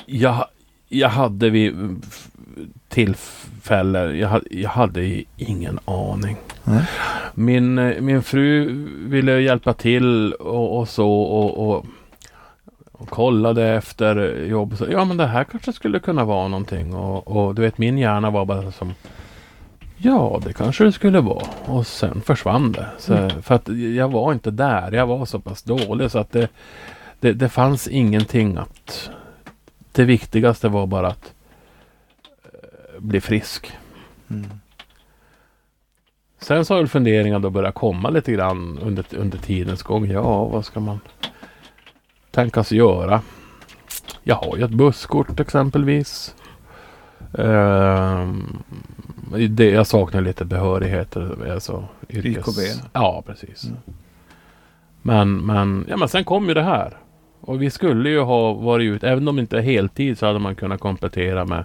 jag, jag hade vid f- tillfälle, jag, jag hade ingen aning. Nej. Min, eh, min fru ville hjälpa till och, och så och, och, och kollade efter jobb. Så, ja men det här kanske skulle kunna vara någonting. Och, och du vet min hjärna var bara som Ja, det kanske det skulle vara. Och sen försvann det. Så, För att jag var inte där. Jag var så pass dålig så att det, det, det fanns ingenting att... Det viktigaste var bara att eh, bli frisk. Mm. Sen så har väl funderingar då börjat komma lite grann under, under tidens gång. Ja, vad ska man tänkas göra? Jag har ju ett busskort exempelvis. Ehm, det, jag saknar lite behörigheter. Alltså yrkes... YKB. Ja, precis. Mm. Men, men, ja, men sen kom ju det här. Och vi skulle ju ha varit ute, även om det inte är heltid så hade man kunnat komplettera med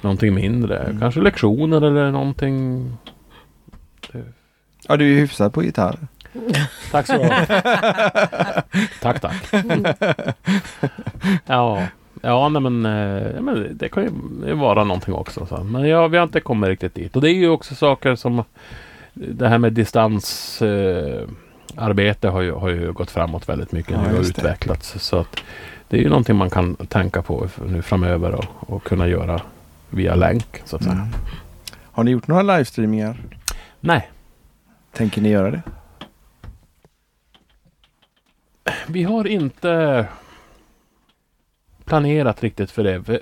någonting mindre. Mm. Kanske lektioner eller någonting. Ja, du är ju hyfsad på gitarr. Tack så ha. tack, tack. ja, ja nej, men, eh, ja, men det kan ju vara någonting också. Så. Men ja, vi har inte kommit riktigt dit. Och det är ju också saker som det här med distansarbete eh, har, ju, har ju gått framåt väldigt mycket Ja, nu och just det. utvecklats. Så att det är ju någonting man kan tänka på nu framöver och, och kunna göra via länk så att säga. Mm. Har ni gjort några livestreamingar? Nej, Tänker ni göra det? Vi har inte planerat riktigt för det.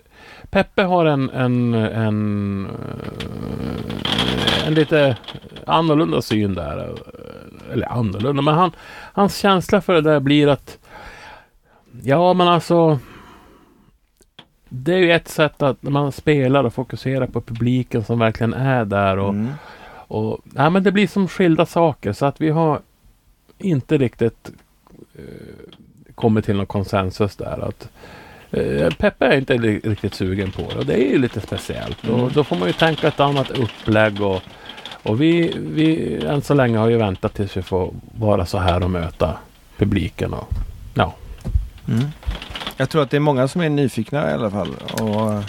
Peppe har en, en, en, eh, en lite annorlunda syn där. Eller annorlunda, men han, hans känsla för det där blir att Ja, men alltså det är ju ett sätt att när man spelar och fokuserar på publiken som verkligen är där och, Mm. och ja, men det blir som skilda saker så att vi har inte riktigt kommit till någon konsensus där. Att, eh, Peppe är inte riktigt sugen på det och det är ju lite speciellt. Mm. Och då får man ju tänka ett annat upplägg och, och vi, vi än så länge har ju väntat tills vi får vara så här och möta publiken. Och, ja. Mm. Jag tror att det är många som är nyfikna i alla fall. Och,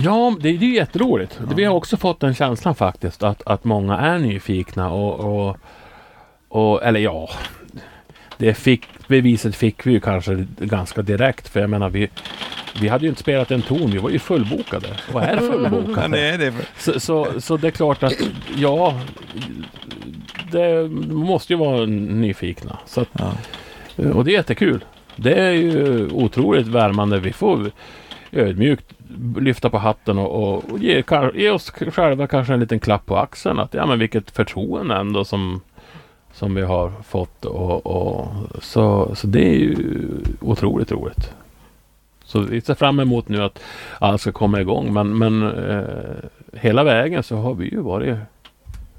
Ja, det, det är jätteroligt. Ja. Vi har också fått den känslan faktiskt att, att många är nyfikna och, och, och eller ja, det fick, beviset fick vi ju kanske ganska direkt för jag menar vi, vi hade ju inte spelat en ton, vi var ju fullbokade och är fullbokade. det är det. Så, så, så det är klart att ja, det måste ju vara nyfikna. Så att, Ja. och det är jättekul. Det är ju otroligt värmande. Vi får ödmjukt lyfta på hatten och, och, och ge, ge oss själva kanske en liten klapp på axeln. Att ja men vilket förtroende ändå som, som vi har fått. Och, och, så, så det är ju otroligt roligt. Så vi ser fram emot nu att allt ska komma igång. Men, men eh, hela vägen så har vi ju varit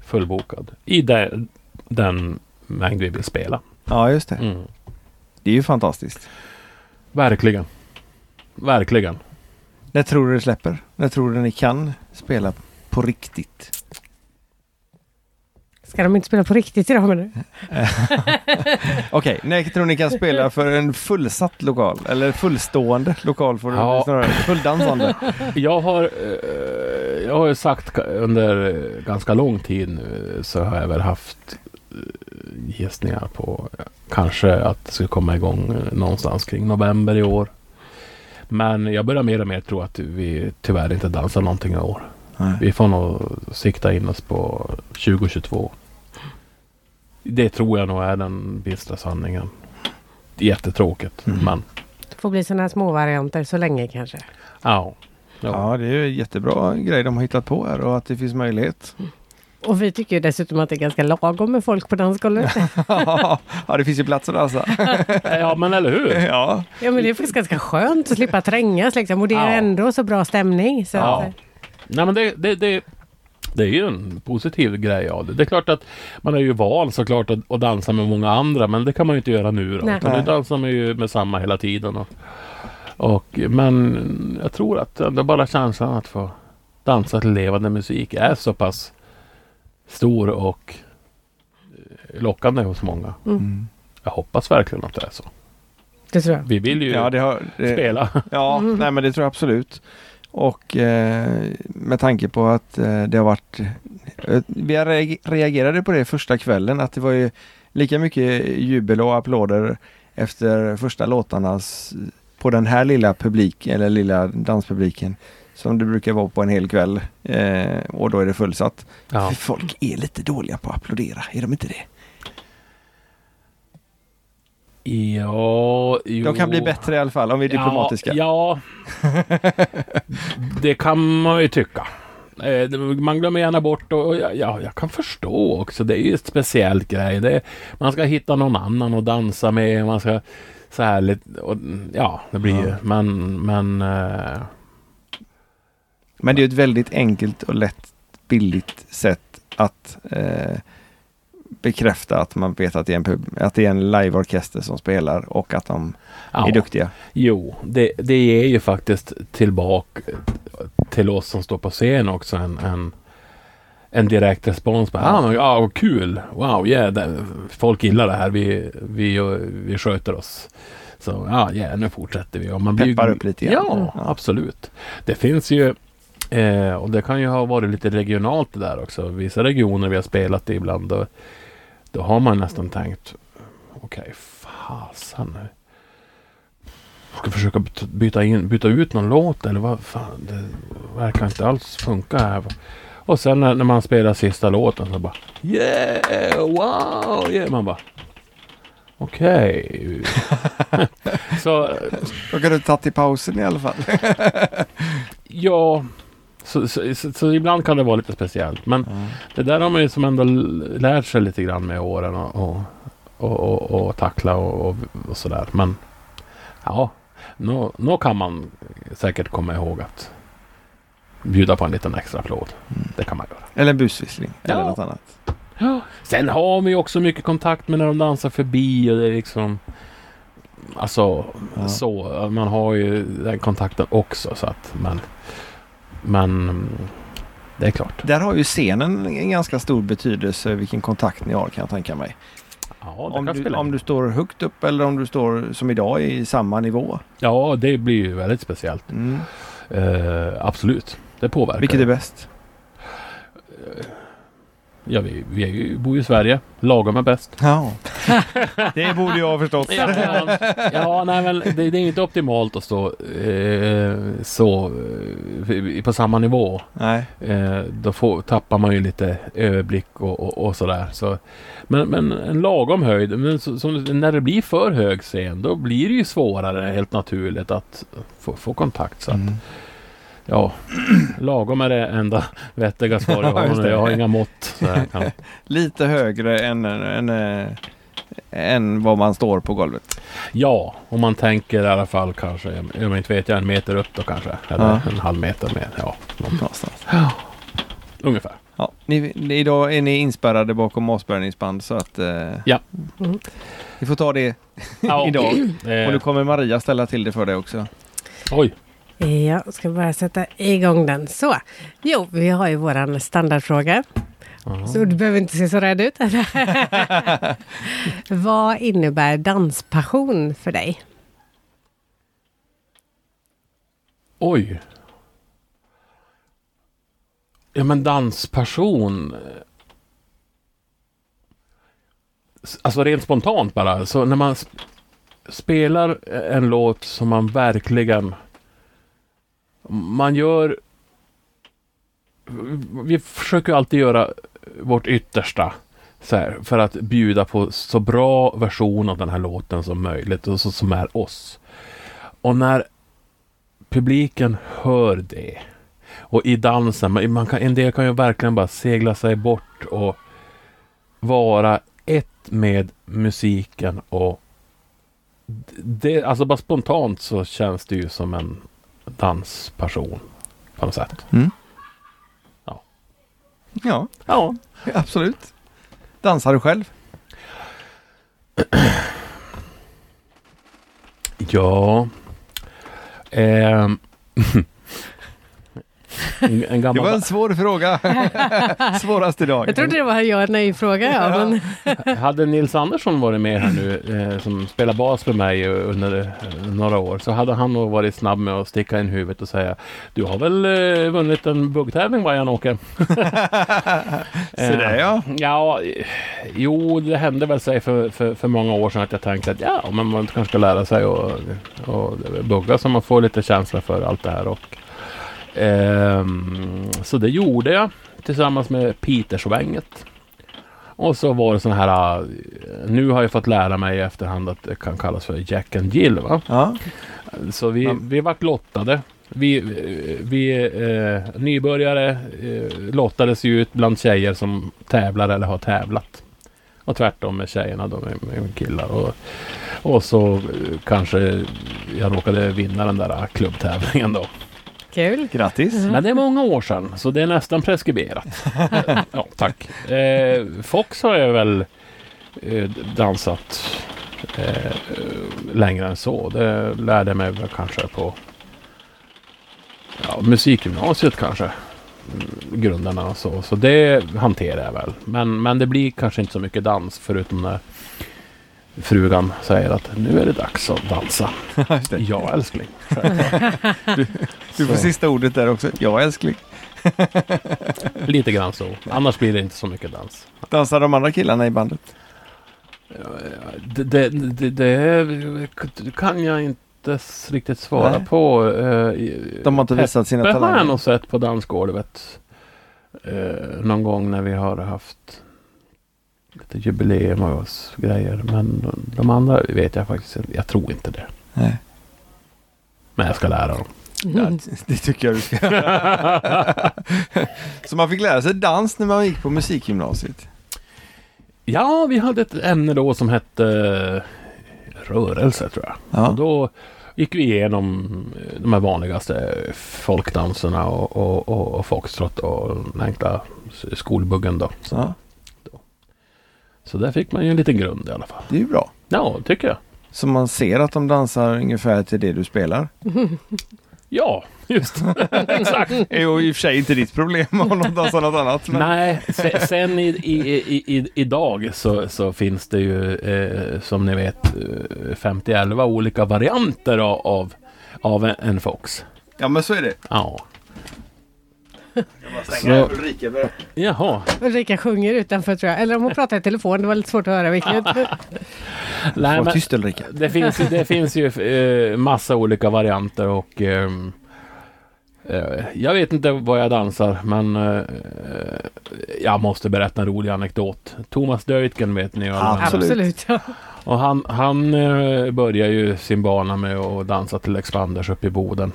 fullbokad i de, den mängd vi vill spela. ja, just det. Mm. Det är ju fantastiskt. Verkligen. Verkligen. När tror du det släpper? När tror du ni kan spela på riktigt? Ska de inte spela på riktigt idag menar du? Okej, när tror ni kan spela för en fullsatt lokal? Eller fullstående lokal får du Ja. snarare. Fulldansande. Jag har, eh, jag har ju sagt under ganska lång tid nu så har jag väl haft eh, gissningar på kanske att det skulle komma igång eh, någonstans kring november i år. Men jag börjar mer och mer tro att vi tyvärr inte dansar någonting i år. Nej. Vi får nog sikta in oss på 2022. Det tror jag nog är den bistra sanningen. Jättetråkigt, Mm. men Det får bli sådana här små varianter så länge kanske. ja. ja. Ja, det är ju en jättebra grej de har hittat på här och att det finns möjlighet. Och vi tycker ju dessutom att det är ganska lagom med folk på dansgolvet. ja, det finns ju plats att dansa. ja, men eller hur? ja. Ja men det är faktiskt ganska skönt att slippa trängas liksom. Och det är Ja. ändå så bra stämning. Så Ja. att, Nej men det, det, det, det är ju en positiv grej av det. Det är klart att man är ju van såklart att, att dansa med många andra men det kan man ju inte göra nu då. Nej. Utan nu dansar man ju med samma hela tiden. Och, och, men jag tror att det är bara känslan att få dansa till levande musik är så pass stor och eh, lockande hos många. Mm. Jag hoppas verkligen att det är så. det tror jag. Vi vill ju Ja, det har, det, spela. Ja, Mm. nej men det tror jag absolut. Och eh, med tanke på att eh, det har varit... Eh, vi reag- reagerade på det första kvällen att det var ju lika mycket jubel och applåder efter första låtarna s- på den här lilla publik eller lilla danspubliken som det brukar vara på en hel kväll. Eh, och då är det fullsatt. Ja. Folk är lite dåliga på att applådera, är de inte det? Ja, jo. De kan bli bättre i alla fall om vi är diplomatiska. Ja, ja. det kan man ju tycka. Eh, Man glömmer gärna bort och ja, ja, jag kan förstå också. Det är ju ett speciellt grej. Det man ska hitta någon annan att dansa med. Man ska så här lite, och, ja, det blir ju. Ja. Men, men eh, Men det är ett väldigt enkelt och lätt billigt sätt att eh, bekräfta att man vet att det är en, pub, att det är en liveorkester som spelar och att de ja. är duktiga. Jo, det, det ger ju faktiskt tillbaka till oss som står på scen också en, en, en direkt respons. På, ah, men, ja, vad kul! Wow, yeah, det, folk gillar det här. Vi, vi, vi sköter oss. Så ja, yeah, nu fortsätter vi. Och man blir Peppar upp lite grann. Ja, Ja. absolut. Det finns ju eh, och det kan ju ha varit lite regionalt det där också. Vissa regioner vi har spelat i ibland då, då har man nästan tänkt okej, fasen. Ska försöka byta, in, byta ut någon låt eller vad fan. Det, verkar inte alls funka här. Och sen när, när man spelar sista låten så bara Yeah! Wow! Yeah! Man bara Okej. så Då kan du ta till pausen i alla fall. ja. Så, så, så, så ibland kan det vara lite speciellt. Men det där har man ju som ändå lärt sig lite grann med åren och, och, och, och, och tackla och, och, sådär. Men ja, nå kan man säkert komma ihåg att bjuda på en liten extra applåd. Det kan man göra. Eller en busvissling. Eller Ja. något annat. Sen har vi också mycket kontakt med när de dansar förbi och det är liksom Alltså Ja. så. Man har ju den kontakten också så att men Men Det är klart. Där har ju scenen en ganska stor betydelse vilken kontakt ni har kan jag tänka mig. Ja, Om du, om du står högt upp eller om du står som idag i samma nivå. Ja, det blir ju väldigt speciellt. Mm. Eh, absolut. Det påverkar. Vilket är bäst? Ja, vi, vi är ju, bor ju i Sverige. Lagom är bäst. Ja, det borde jag ha förstått. Ja, ja nej, men det, det är inte optimalt att stå eh, så eh, på samma nivå. Nej, Eh, då får, tappar man ju lite överblick och, och, och sådär. Så, men, men en lagom höjd. Men så, så när det blir för hög scen då blir det ju svårare helt naturligt att få, få kontakt. Så att, Mm. Ja, lagom är det enda vettiga svar jag Ja, har. det. Jag har inga mått. Så jag kan. lite högre än, än, än, än vad man står på golvet. Ja, om man tänker i alla fall kanske, jag inte vet jag, en meter upp då kanske. Eller Ja. en halv meter mer. Ja, Någonstans. ungefär. Ja, ni, idag är ni inspärrade bakom avspärrningsband så att eh, Ja. Mm. vi får ta det Ja. idag. Eh, Och nu kommer Maria ställa till det för dig också. oj. Jag ska bara sätta igång den. Så. Jo, vi har ju våran standardfråga. Ja. Så du behöver inte se så rädd ut. Vad innebär danspassion för dig? Oj. Ja men danspassion. Alltså rent spontant bara. Så när man sp- spelar en låt som man verkligen... Man gör... Vi försöker alltid göra vårt yttersta. Så här, för att bjuda på så bra version av den här låten som möjligt. Och så, som är oss. Och när publiken hör det. Och i dansen, man man kan, en del kan ju verkligen bara segla sig bort och vara ett med musiken och det, alltså bara spontant så känns det ju som en danspassion på något sätt. Ja, Ja. absolut. Dansar du själv? Ja. Ehm. en, en Det gammal... var en svår fråga. Svårast idag. Jag trodde det var en ja nej-fråga. Ja, men... Hade Nils Andersson varit med här nu, eh, som spelar bas för mig under eh, några år, så hade han nog varit snabb med att sticka in huvudet och säga Du har väl eh, vunnit en buggtävling va Jan-Åke? Så där ja. Ja, eh, jo det hände väl sig för, för, för många år sedan att jag tänkte att ja, men man kanske ska lära sig att och bugga så man får lite känsla för allt det här. Och, ehm, så det gjorde jag tillsammans med Petersvänget. Och så var det sån här, eh, nu har jag fått lära mig i efterhand att det kan kallas för Jack and Jill va? ja. Så vi, Ja. vi vart lottade. Vi, vi eh, nybörjare eh, lottades ju ut bland tjejer som tävlar eller har tävlat. Och tvärtom med tjejerna då med, med killar. Och, och så kanske jag råkade vinna den där klubbtävlingen då. Kul. Grattis. Men det är många år sedan så det är nästan preskriberat. ja, tack. Eh, Fox har jag väl eh, dansat eh, längre än så. Det lärde jag mig väl kanske på ja, musikgymnasiet kanske. Mm, Grunderna och så. Så det hanterar jag väl. Men, men det blir kanske inte så mycket dans förutom när frugan säger att nu är det dags att dansa. Ja älskling. Du får Så. sista ordet där också. Ja älskling. Lite grann så. Annars blir det inte så mycket dans. Dansar de andra killarna i bandet? Det, det, det, det kan jag inte riktigt svara Nej. på. Eh, De har inte visat sina Peppe har jag talanger. nog sett på dansgolvet. Eh, någon gång när vi har haft lite jubileum och grejer. Men de andra vet jag faktiskt inte. Jag tror inte det. Nej. Men jag ska lära dem. Ja, det tycker jag du ska. Så man fick lära sig dans när man gick på musikgymnasiet. Ja, vi hade ett ämne då som hette eh, rörelse tror jag. Och Ja. då gick vi igenom eh, de här vanligaste folkdanserna och, och, och, och foxtrot och den enkla skolbuggen då. Så, ja, så där fick man ju en liten grund i alla fall. det är ju bra. Ja, tycker jag. Så man ser att de dansar ungefär till det du spelar. Ja, just Exakt. Det är ju i och för sig inte ditt problem om de dansar något annat. Men... Nej, se, sen i, i, i, i, idag så, så finns det ju eh, som ni vet eh, 50-11 olika varianter av, av, av en, en fox. Ja men så är det. Ja. Så... Ulrika. Jaha. Ulrika sjunger utanför tror jag. Eller om hon pratar i telefon. Det var lite svårt att höra vilket. Nej, Var men, tyst Ulrika. det finns ju, det finns ju eh, massa olika varianter och ehm, eh, jag vet inte vad jag dansar men eh, jag måste berätta en rolig anekdot. Thomas Deutgen vet ni ju alla. Absolut. Absolut. ja. Och han, han eh, började ju sin bana med att dansa till Expanders uppe i Boden.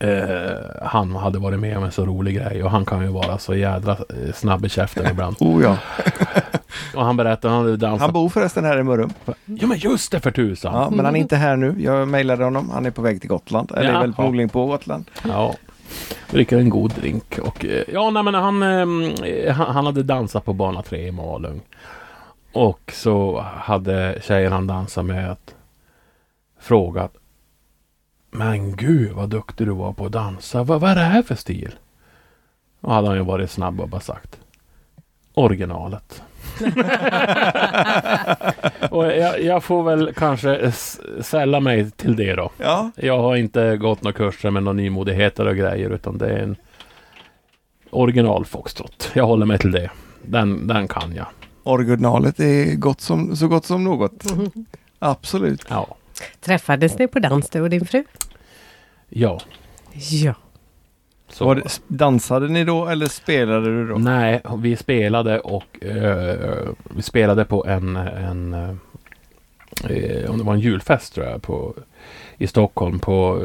Eh, han hade varit med om en så rolig grej och han kan ju vara så jädra eh, snabb i käften ibland. Oh ja. Och han berättade han hade dansat. Han bor förresten här i Mörrum. Ja men just det för tusan! Ja, men han är inte här nu. Jag mejlade honom. Han är på väg till Gotland. Eller Jaha. är väl förmodligen på Gotland. Ja. Dricker en god drink. Och, eh, ja, nej, men han, eh, han, hade dansat på bana 3 i Malung. Och så hade tjejen han dansade med att frågat Men gud vad duktig du var på att dansa. Vad, vad är det här för stil? Och hade han ju varit snabb och bara sagt Originalet. och jag, jag får väl kanske sälla mig till det då. Ja. Jag har inte gått några kurser med några nymodigheter och grejer utan det är en original foxtrot. Jag håller mig till det. Den, den kan jag. Originalet är gott som, så gott som något. Absolut. Ja. Träffades ni på dans du och din fru? Ja. Ja. Så. Var det, dansade ni då eller spelade du då? Nej, vi spelade och eh, vi spelade på en, en eh, om det var en julfest tror jag på, i Stockholm på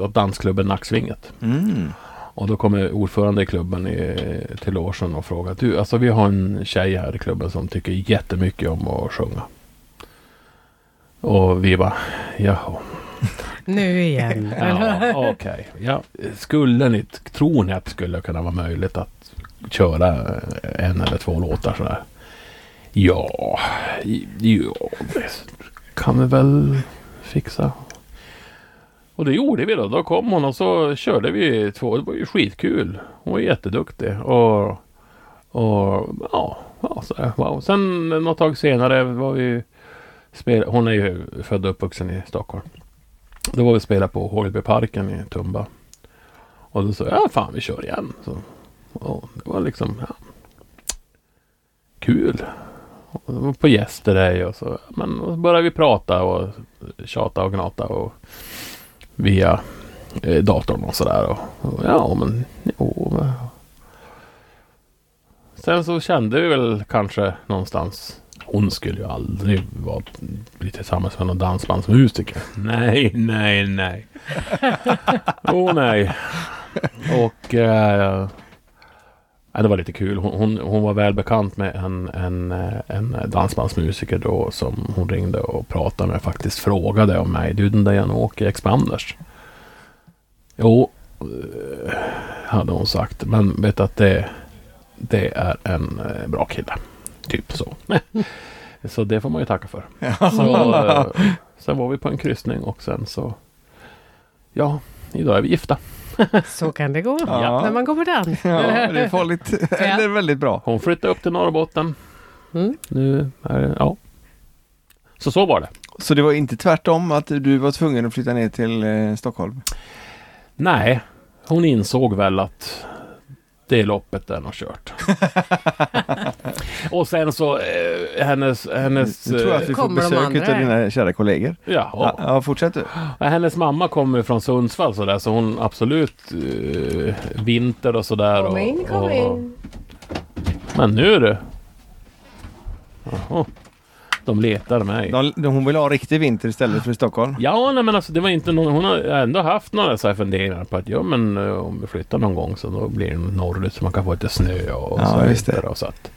eh, dansklubben Nacksvinget. Mm. Och då kommer ordförande i klubben i, till logen och frågar du, alltså vi har en tjej här i klubben som tycker jättemycket om att sjunga. Och vi bara, jaha. Nu igen. Ja, Okej. Ja, skulle ni, tror ni att det skulle kunna vara möjligt att köra en eller två låtar sådär? Ja, ja det kan vi väl fixa. Och det gjorde vi då. Då kom hon och så körde vi två. Det var ju skitkul. Hon var jätteduktig. Och, och ja, ja så wow. Sen något tag senare var vi spela, Hon är ju född och uppvuxen i Stockholm. Då var vi spela på Hågelbyparken i Tumba. Och då sa jag, ja fan vi kör igen. Så, och det var liksom ja, kul. Och det var på Yesterday och så. Men och så började vi prata och tjata och gnata och via eh, datorn och sådär. Och, och, ja men jo. men- Sen så kände vi väl kanske någonstans hon skulle ju aldrig vara, bli tillsammans med någon dansbandsmusiker. Nej, nej, nej. Åh oh, nej. Och eh, det var lite kul. Hon, hon, hon var väl bekant med en, en, eh, en dansbandsmusiker då som hon ringde och pratade med faktiskt frågade om mig. Du den där Jan-Åke Expanders? Jo, eh, hade hon sagt. Men vet att det, det är en eh, bra kille. Typ så. så det får man ju tacka för. Så, eh, sen var vi på en kryssning och sen så Ja, idag är vi gifta. Så kan det gå. Ja. När man går på dans. Ja, det är farligt. Eller väldigt bra. Hon flyttade upp till Norrbotten. Mm. Nu är det, ja. Så så var det. Så det var inte tvärtom att du var tvungen att flytta ner till eh, Stockholm? Nej, hon insåg väl att det loppet är nog kört. Och sen så eh, hennes... hennes Nu tror jag att vi får Kommer de besök andra av dina kära kollegor. ja, Ja, ja, fortsätt du. Ja, Hennes mamma kommer från Sundsvall så där så hon absolut eh, vinter och sådär. Kom och, in, kom och, in. Men nu är det. Jaha. De letar mig. De, de, hon vill ha riktig vinter istället för Stockholm. Ja, nej men alltså det var inte någon, hon har ändå haft några så här funderingar på att ja men eh, om vi flyttar någon gång så då blir det norrut så man kan få lite snö och Ja, så vidare. Och så att,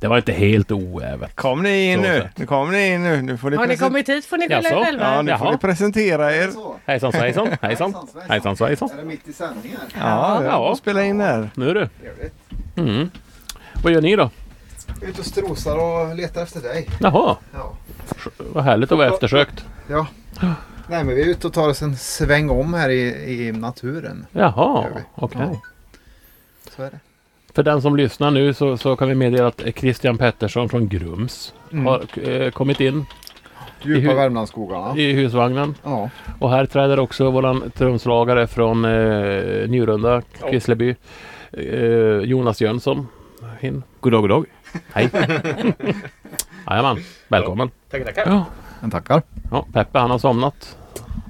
det var inte helt oävet. Kom ni in Så nu. Nu kommer ni in nu. Nu får ni, Har ni kommit hit får ni skylla er själva. Ja, nu får Jaha. ni presentera er. Hejsan svejsan, hejsan, hejsan svejsan. Är det mitt i sändningen? Ja, Ja. ja. spela in här. Nu. Trevligt. Mm. Vad gör ni då? Ute och strosar och letar efter dig. Jaha, Ja. vad härligt att vara eftersökt. ja. Nej men vi är ute och tar oss en sväng om här i, i naturen. Jaha, okej. Ja. Så är det. För den som lyssnar nu så, så kan vi meddela att Christian Pettersson från Grums Mm. har eh, kommit in Djupa I hu- Värmlandsskogarna. i husvagnen. Ja. Och här träder också våran trumslagare från eh, Njurunda, Kvissleby, eh, Jonas Jönsson in. God dag, god dag. Hej. Jajamän, välkommen. Tackar, tackar. Ja. Men tackar. ja, Peppe han har somnat.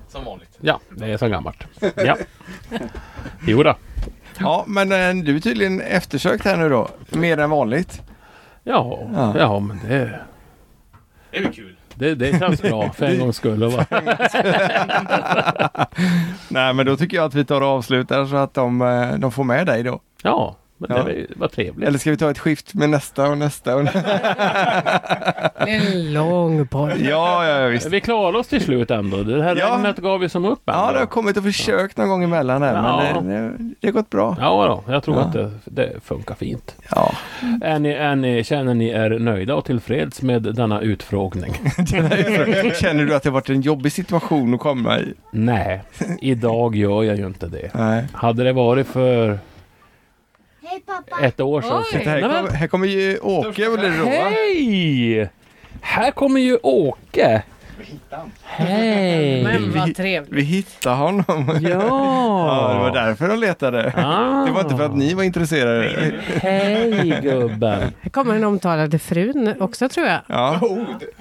Som vanligt. Ja, det är så gammalt. Ja. Jo då. Ja, men eh, du är tydligen eftersökt här nu då. Mer än vanligt. Ja, Ja. ja. men det, Det är väl kul. det, det känns bra för en gångs skull. vara- Nej, men då tycker jag att vi tar och avslutar så att de, eh, de får med dig då. Ja, men Ja. det var, trevligt. Eller ska vi ta ett skift med nästa och nästa och nästa? Det är en lång podd. Ja, ja, visst. Vi klarade oss till slut ändå. Det här Ja. regnet gav ju som upp ändå. Ja, det har kommit och försökt någon gång emellan här, Ja. men det, det, det har gått bra. Ja, då, jag tror Ja. att det, det funkar fint. Ja. Är ni, är ni, känner ni er nöjda och tillfreds med denna utfrågning? Känner du att det har varit en jobbig situation att komma i? Nej, idag gör jag ju inte det. Nej. Hade det varit för Hej pappa! ett år sedan. Oj. Titta, här, Nej, men- kommer, här kommer ju Åke och Lero. Hej! Här kommer ju Åke. Hej! Men vad Vi trevligt. hittade honom. Ja, det Ja! var därför de letade. Ah. Det var inte för att ni var intresserade. Hej gubben! Här kommer den omtalade frun också tror jag. Ja.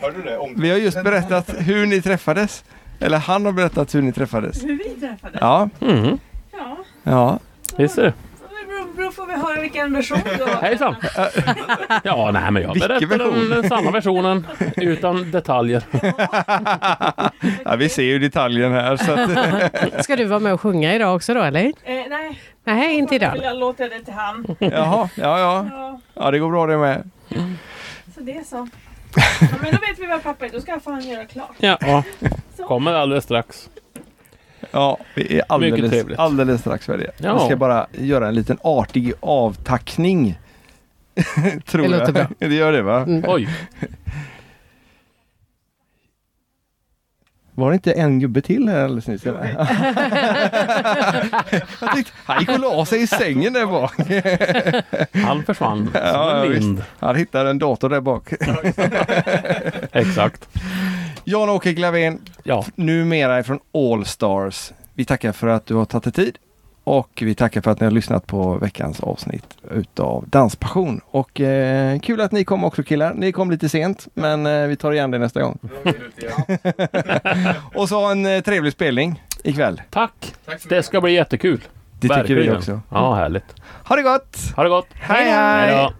Hörde du det? Om Vi har just berättat hur ni träffades. Eller han har berättat hur ni träffades. Hur vi träffades? Ja, Mm. Ja. ja. Visst du? Då då får vi höra vilken version då. Hejsan! Ja, nej men jag Vilken berättar version? den, samma versionen utan detaljer. ja vi ser ju detaljen här. Så att, Ska du vara med och sjunga idag också då eller? Eh, nej, Nej, inte idag. jag låter det till han. jaha, ja, ja. Ja, Ja, det går bra det med. så det är så. Ja, men då vet vi vad pappa är. Då ska han göra klart. Ja, kommer alldeles strax. Ja, vi är Mycket alldeles, trevligt. alldeles strax färdiga. Ja. Jag ska bara göra en liten artig avtackning. Tror Det jag. låter bra. Det gör det va? Mm. Oj, Var det inte en gubbe till här alldeles nyss? eller? jag han gick och la sig i sängen där bak. han försvann som Ja, en vind. Han hittade en dator där bak. Exakt. Jan-Åke Glavén, Ja, numera från All Stars. Vi tackar för att du har tagit dig tid och vi tackar för att ni har lyssnat på veckans avsnitt utav Danspassion. Och eh, kul att ni kom också killar. Ni kom lite sent men eh, vi tar igen det nästa gång. och så en eh, trevlig spelning ikväll. tack. Det ska bli jättekul. Det tycker vi Verkligen. också. Ja, härligt. Ha det gott! Ha det gott. Hej Hej hej! då.